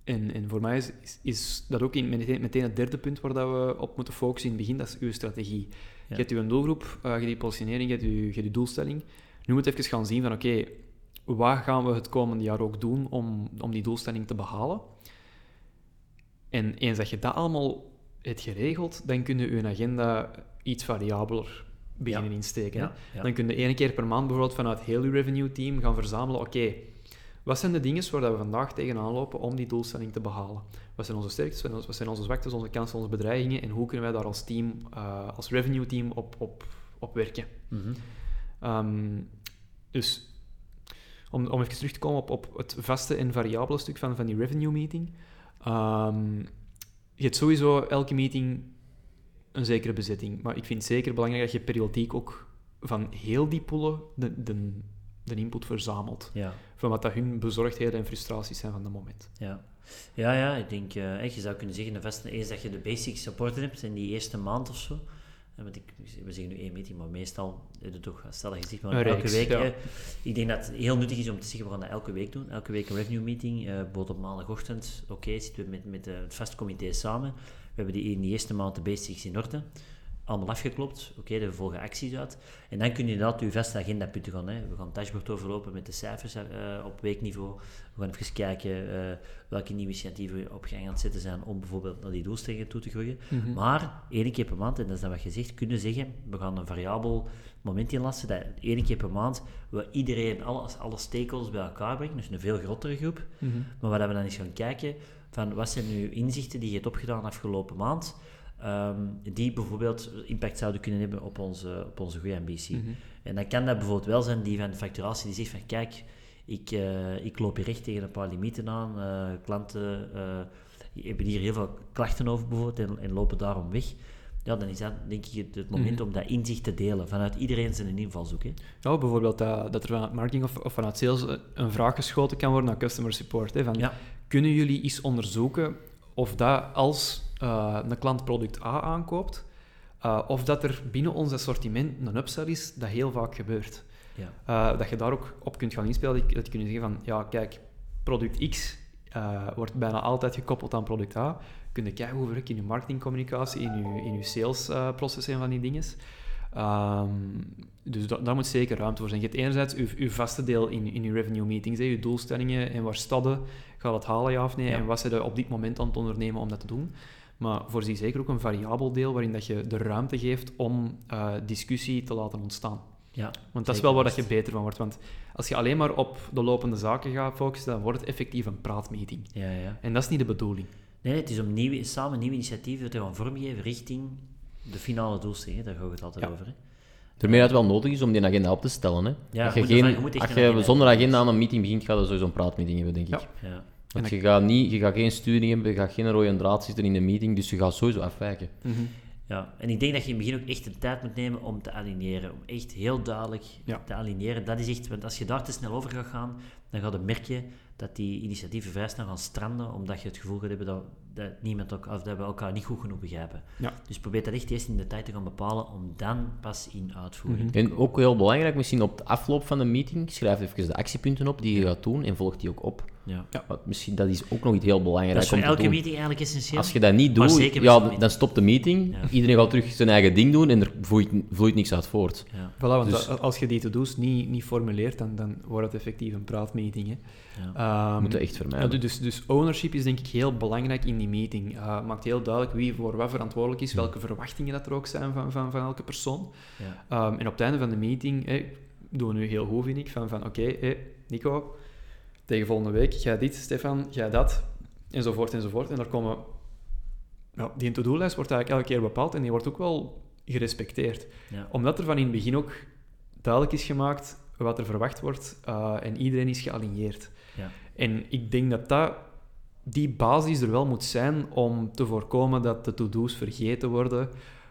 en, en voor mij is, is, is dat ook in, meteen, meteen het derde punt waar dat we op moeten focussen in het begin, dat is uw strategie. Ja. Je hebt uw doelgroep, eh, je hebt die positionering, je hebt je hebt doelstelling. Nu moet je even gaan zien van, oké, wat gaan we het komende jaar ook doen om, om die doelstelling te behalen? En eens dat je dat allemaal hebt geregeld, dan kun je je agenda iets variabeler beginnen Ja. insteken. hè. Ja, ja. Dan kun je één keer per maand bijvoorbeeld vanuit heel je revenue team gaan verzamelen. Oké, wat zijn de dingen waar dat we vandaag tegenaan lopen om die doelstelling te behalen? Wat zijn onze sterktes, wat zijn- wat zijn onze zwaktes, onze kansen, onze bedreigingen en hoe kunnen wij daar als team, eh, als revenue team op, op, op werken? Mhm. Ehm, dus om, om even terug te komen op, op het vaste en variabele stuk van, van die revenue meeting. Ehm, je hebt sowieso elke meeting een zekere bezetting. Maar ik vind het zeker belangrijk dat je periodiek ook van heel die poelen de, de, de input verzamelt. ja. Van wat dat hun bezorgdheden en frustraties zijn van dat moment. Ja. Ja, ja, ik denk, eh, je zou kunnen zeggen, de vaste is dat je de basics support hebt in die eerste maand of zo. Want ik, we zeggen nu één meeting, maar meestal het toch, stel dat je zegt, maar elke week. ja. eh, ik denk dat het heel nuttig is om te zeggen, we gaan dat elke week doen. Elke week een revenue meeting, eh bijvoorbeeld op maandagochtend. Oké, zitten we met, met eh, het vast comité samen. We hebben die in de eerste maand de basics in orde. Allemaal afgeklopt. Oké, er volgen acties uit. En dan kun je inderdaad je vaste agendapunten gaan. Hè. We gaan het dashboard overlopen met de cijfers eh, op weekniveau. We gaan even kijken eh, welke nieuwe initiatieven we op gang aan het zetten zijn om bijvoorbeeld naar die doelstellingen toe te groeien. Mhm. Maar één keer per maand, en dat is dan wat je zegt, kunnen zeggen, we gaan een variabel moment inlassen, dat één keer per maand we iedereen, alle, alle stakeholders bij elkaar brengen, dus een veel grotere groep. Mhm. Maar waar we dan eens gaan kijken, van wat zijn nu inzichten die je hebt opgedaan afgelopen maand, ehm, die bijvoorbeeld impact zouden kunnen hebben op onze, op onze goede ambitie. Mhm. En dan kan dat bijvoorbeeld wel zijn die van de facturatie die zegt van kijk, ik, eh, ik loop hier recht tegen een paar limieten aan, eh, klanten eh, hebben hier heel veel klachten over bijvoorbeeld en, en lopen daarom weg. Ja, dan is dat denk ik het, het moment Mhm. om dat inzicht te delen vanuit iedereen zijn invalshoek. Hè. Ja, bijvoorbeeld dat, dat er vanuit marketing of, of vanuit sales een vraag geschoten kan worden naar customer support. Hè, van, Ja. Kunnen jullie eens onderzoeken of dat als eh, een klant product A aankoopt, eh, of dat er binnen ons assortiment een upsell is, dat heel vaak gebeurt. Ja. Eh, dat je daar ook op kunt gaan inspelen. Dat je dat je kunt zeggen van, ja, kijk, product X wordt bijna altijd gekoppeld aan product A. Kun je kijken hoe werkt in je marketingcommunicatie, in je, in je salesproces en van die dingen. Ehm, dus da- daar moet zeker ruimte voor zijn. Je hebt enerzijds je, je vaste deel in, in je revenue meetings, hè, je doelstellingen en waar stadden gaat het halen, ja of nee, Ja. en wat ze op dit moment aan het ondernemen om dat te doen. Maar voorzie zeker ook een variabel deel waarin dat je de ruimte geeft om eh, discussie te laten ontstaan. Ja, Want dat is wel waar dat je beter van wordt. Want als je alleen maar op de lopende zaken gaat focussen, dan wordt het effectief een praatmeeting. ja, ja. En dat is niet de bedoeling. Nee, het is om nieuwe, samen nieuwe initiatieven te gaan vormgeven richting de finale doelstelling. Daar gaat het altijd Ja. over. Hè. Daarmee dat het wel nodig is om die agenda op te stellen. Hè. Ja, als je geen, je als agenda zonder agenda aan een meeting begint, ga je sowieso een praatmeeting hebben, denk ik. Ja. Want je gaat, niet, je gaat geen sturing hebben, je gaat geen rode draad zitten in de meeting, dus je gaat sowieso afwijken. Ja, en ik denk dat je in het begin ook echt de tijd moet nemen om te aligneren. Om echt heel duidelijk Ja. te aligneren. Dat is echt, want als je daar te snel over gaat gaan, dan gaat je merken dat die initiatieven vrij snel gaan stranden, omdat je het gevoel gaat hebben dat, dat, niemand ook, of dat we elkaar niet goed genoeg begrijpen. Ja. Dus probeer dat echt eerst in de tijd te gaan bepalen, om dan pas in uitvoering Mhm. te En ook heel belangrijk, misschien op de afloop van de meeting, schrijf even de actiepunten op die je gaat doen en volg die ook op. Ja. Want misschien dat is ook nog iets heel belangrijk Dat is voor elke meeting eigenlijk essentieel. Als je dat niet doet, ja, dan stopt de meeting, Ja. iedereen gaat terug zijn eigen ding doen en er vloeit, vloeit niks uit voort. Ja, Voilà, want Dus- als je die to-do's niet, niet formuleert, dan, dan wordt het effectief een praatmeeting. Hè. Ja. Ehm, moeten echt vermijden. dus, dus ownership is denk ik heel belangrijk in die meeting. Uh, maakt heel duidelijk wie voor wat verantwoordelijk is, welke verwachtingen dat er ook zijn van, van, van elke persoon. ja. Ehm, en op het einde van de meeting hè, doen we nu heel goed, vind ik, van, van oké, hé, Nico, tegen volgende week, jij dit, Stefan, jij dat, enzovoort, enzovoort. En daar komen... Ja, die to-do-lijst wordt eigenlijk elke keer bepaald en die wordt ook wel gerespecteerd. ja. Omdat er van in het begin ook duidelijk is gemaakt wat er verwacht wordt eh, en iedereen is gealigneerd. En ik denk dat, dat die basis er wel moet zijn om te voorkomen dat de to-do's vergeten worden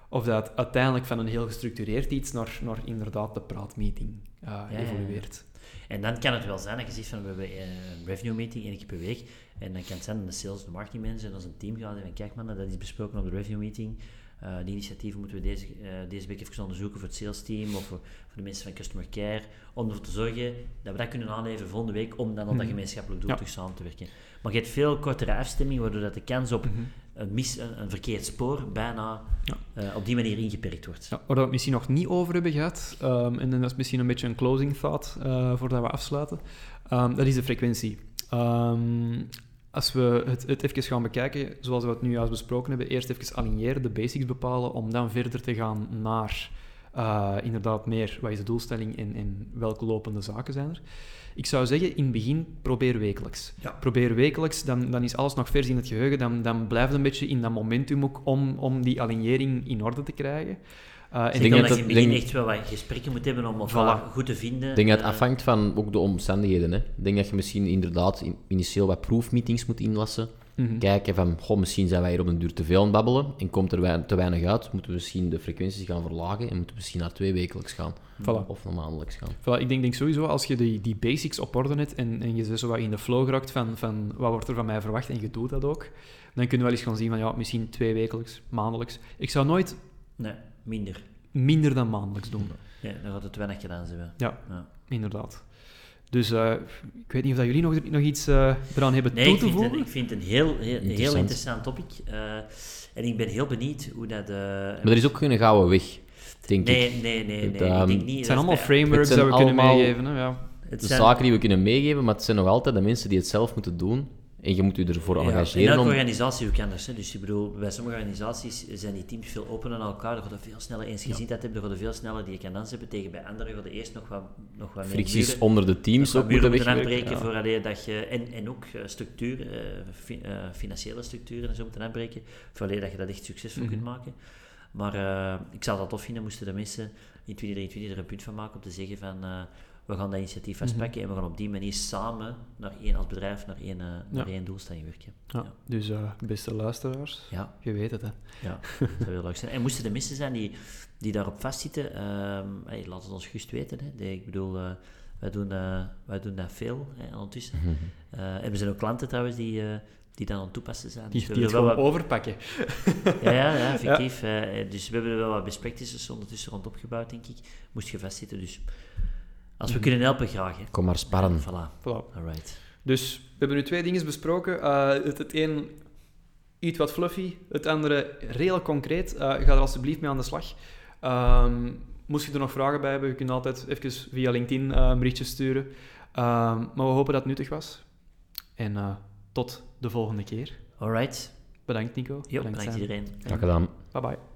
of dat uiteindelijk van een heel gestructureerd iets naar, naar inderdaad de praatmeeting eh, ja, ja. evolueert. En dan kan het wel zijn dat je zegt van we hebben eh, een revenue meeting één keer per week. En dan kan het zijn dat de sales, de marketing manager als een team gaat en kijk man, dat is besproken op de revenue meeting. Eh, die initiatieven moeten we deze, eh, deze week even onderzoeken voor het sales team of voor, voor de mensen van customer care. Om ervoor te zorgen dat we dat kunnen aanleveren volgende week om dan op dat Mhm. gemeenschappelijk doel Ja. terug samen te werken. Maar je hebt veel kortere afstemming, waardoor dat de kans op Mhm. een, mis, een, een verkeerd spoor bijna Ja. eh, op die manier ingeperkt wordt. Ja, waar we het misschien nog niet over hebben gehad, ehm, en dat is misschien een beetje een closing thought voordat we afsluiten, ehm, dat is de frequentie. Ehm, als we het, het even gaan bekijken, zoals we het nu juist besproken hebben, eerst even aligneren, de basics bepalen, om dan verder te gaan naar eh, inderdaad meer, wat is de doelstelling en, en welke lopende zaken zijn er. Ik zou zeggen, in het begin, probeer wekelijks. Ja. Probeer wekelijks, dan, dan is alles nog vers in het geheugen, dan, dan blijft het een beetje in dat momentum ook om, om die alignering in orde te krijgen. Eh, en Ik denk dat dat je in het begin denk- echt wel wat gesprekken moet hebben om elkaar goed te vinden. Ik denk dat het Eh, afhangt van ook de omstandigheden. Hè. Ik denk dat je misschien inderdaad in- initieel wat proefmeetings moet inlassen. Mhm. Kijken van, goh, misschien zijn wij hier op een duur te veel aan het babbelen en komt er wei- te weinig uit. Moeten we misschien de frequenties gaan verlagen en moeten we misschien naar twee wekelijks gaan. Voilà. Of naar maandelijks gaan. Voilà, ik denk, denk sowieso, als je die, die basics op orde hebt en, en je zo wat in de flow geraakt van, van wat wordt er van mij verwacht en je doet dat ook, dan kun je wel eens gaan zien van ja, misschien twee wekelijks, maandelijks. Ik zou nooit Nee. Minder. minder dan maandelijks doen. Ja, dan gaat het weinig gedaan zijn. Ja. Ja. Inderdaad. Dus eh, ik weet niet of dat jullie nog, nog iets eh, eraan hebben Nee, toe ik te vind, het, voegen. ik vind het een heel, heel, heel Interessant. topic. Eh, en ik ben heel benieuwd hoe dat... eh, Maar er is ook geen gouden weg, denk ik. Nee, nee, nee. Het, nee. ik ehm, denk niet. Het zijn allemaal frameworks het dat zijn we kunnen meegeven. Hè? Ja. Het De zijn- zaken die we kunnen meegeven, maar het zijn nog altijd de mensen die het zelf moeten doen. En je moet je ervoor Ja, in engageren elke om... organisatie ook anders. Hè. Dus ik bedoel, bij sommige organisaties zijn die teams veel opener naar elkaar. Er gaat er veel sneller, eens gezien dat hebt, er er veel sneller die kans hebben. Tegen bij anderen er eerst nog wat, nog wat meer Fricties muren- onder de teams ook moeten ja. voor alleen dat je... En, en ook eh, structuur, eh, fi- eh, financiële structuren en zo moeten aanbreken. Voor alleen dat je dat echt succesvol kunt Mhm. maken. Maar ik zou dat tof vinden, moesten de mensen in 2023 er een punt van maken om te zeggen van... we gaan dat initiatief vastpakken en we gaan op die manier samen naar één, als bedrijf naar één, eh, naar één doelstelling werken. Ja. Dus eh, beste luisteraars, Ja, je weet het hè. ja, *laughs* dat zou heel leuk zijn. En moesten er mensen zijn die, die daarop vastzitten, ehm hey, laat het ons gerust weten. Hè. De- ik bedoel, eh, wij, doen, eh, wij doen dat veel hè, ondertussen. Mhm. Eh, en we zijn ook klanten trouwens die, eh, die dat aan het toepassen zijn. Dus Die, we die het wel wat- overpakken. *laughs* Ja, ja, ja, effectief. eh, dus we hebben er wel wat best practices ondertussen rond opgebouwd, denk ik. Moest je vastzitten, dus als we kunnen helpen, graag. Hè. Kom maar sparren. Voilà, Voilà. alright. Dus we hebben nu twee dingen besproken. Eh, het, het een iets wat fluffy, het andere redelijk concreet. Eh, ga er alsjeblieft mee aan de slag. Ehm, moest je er nog vragen bij hebben, je kunt altijd even via LinkedIn eh, een berichtje sturen. Ehm, maar we hopen dat het nuttig was. En eh, tot de volgende keer. Alright. Bedankt Nico. Jo, bedankt Sam. iedereen. Graag gedaan. Bye bye.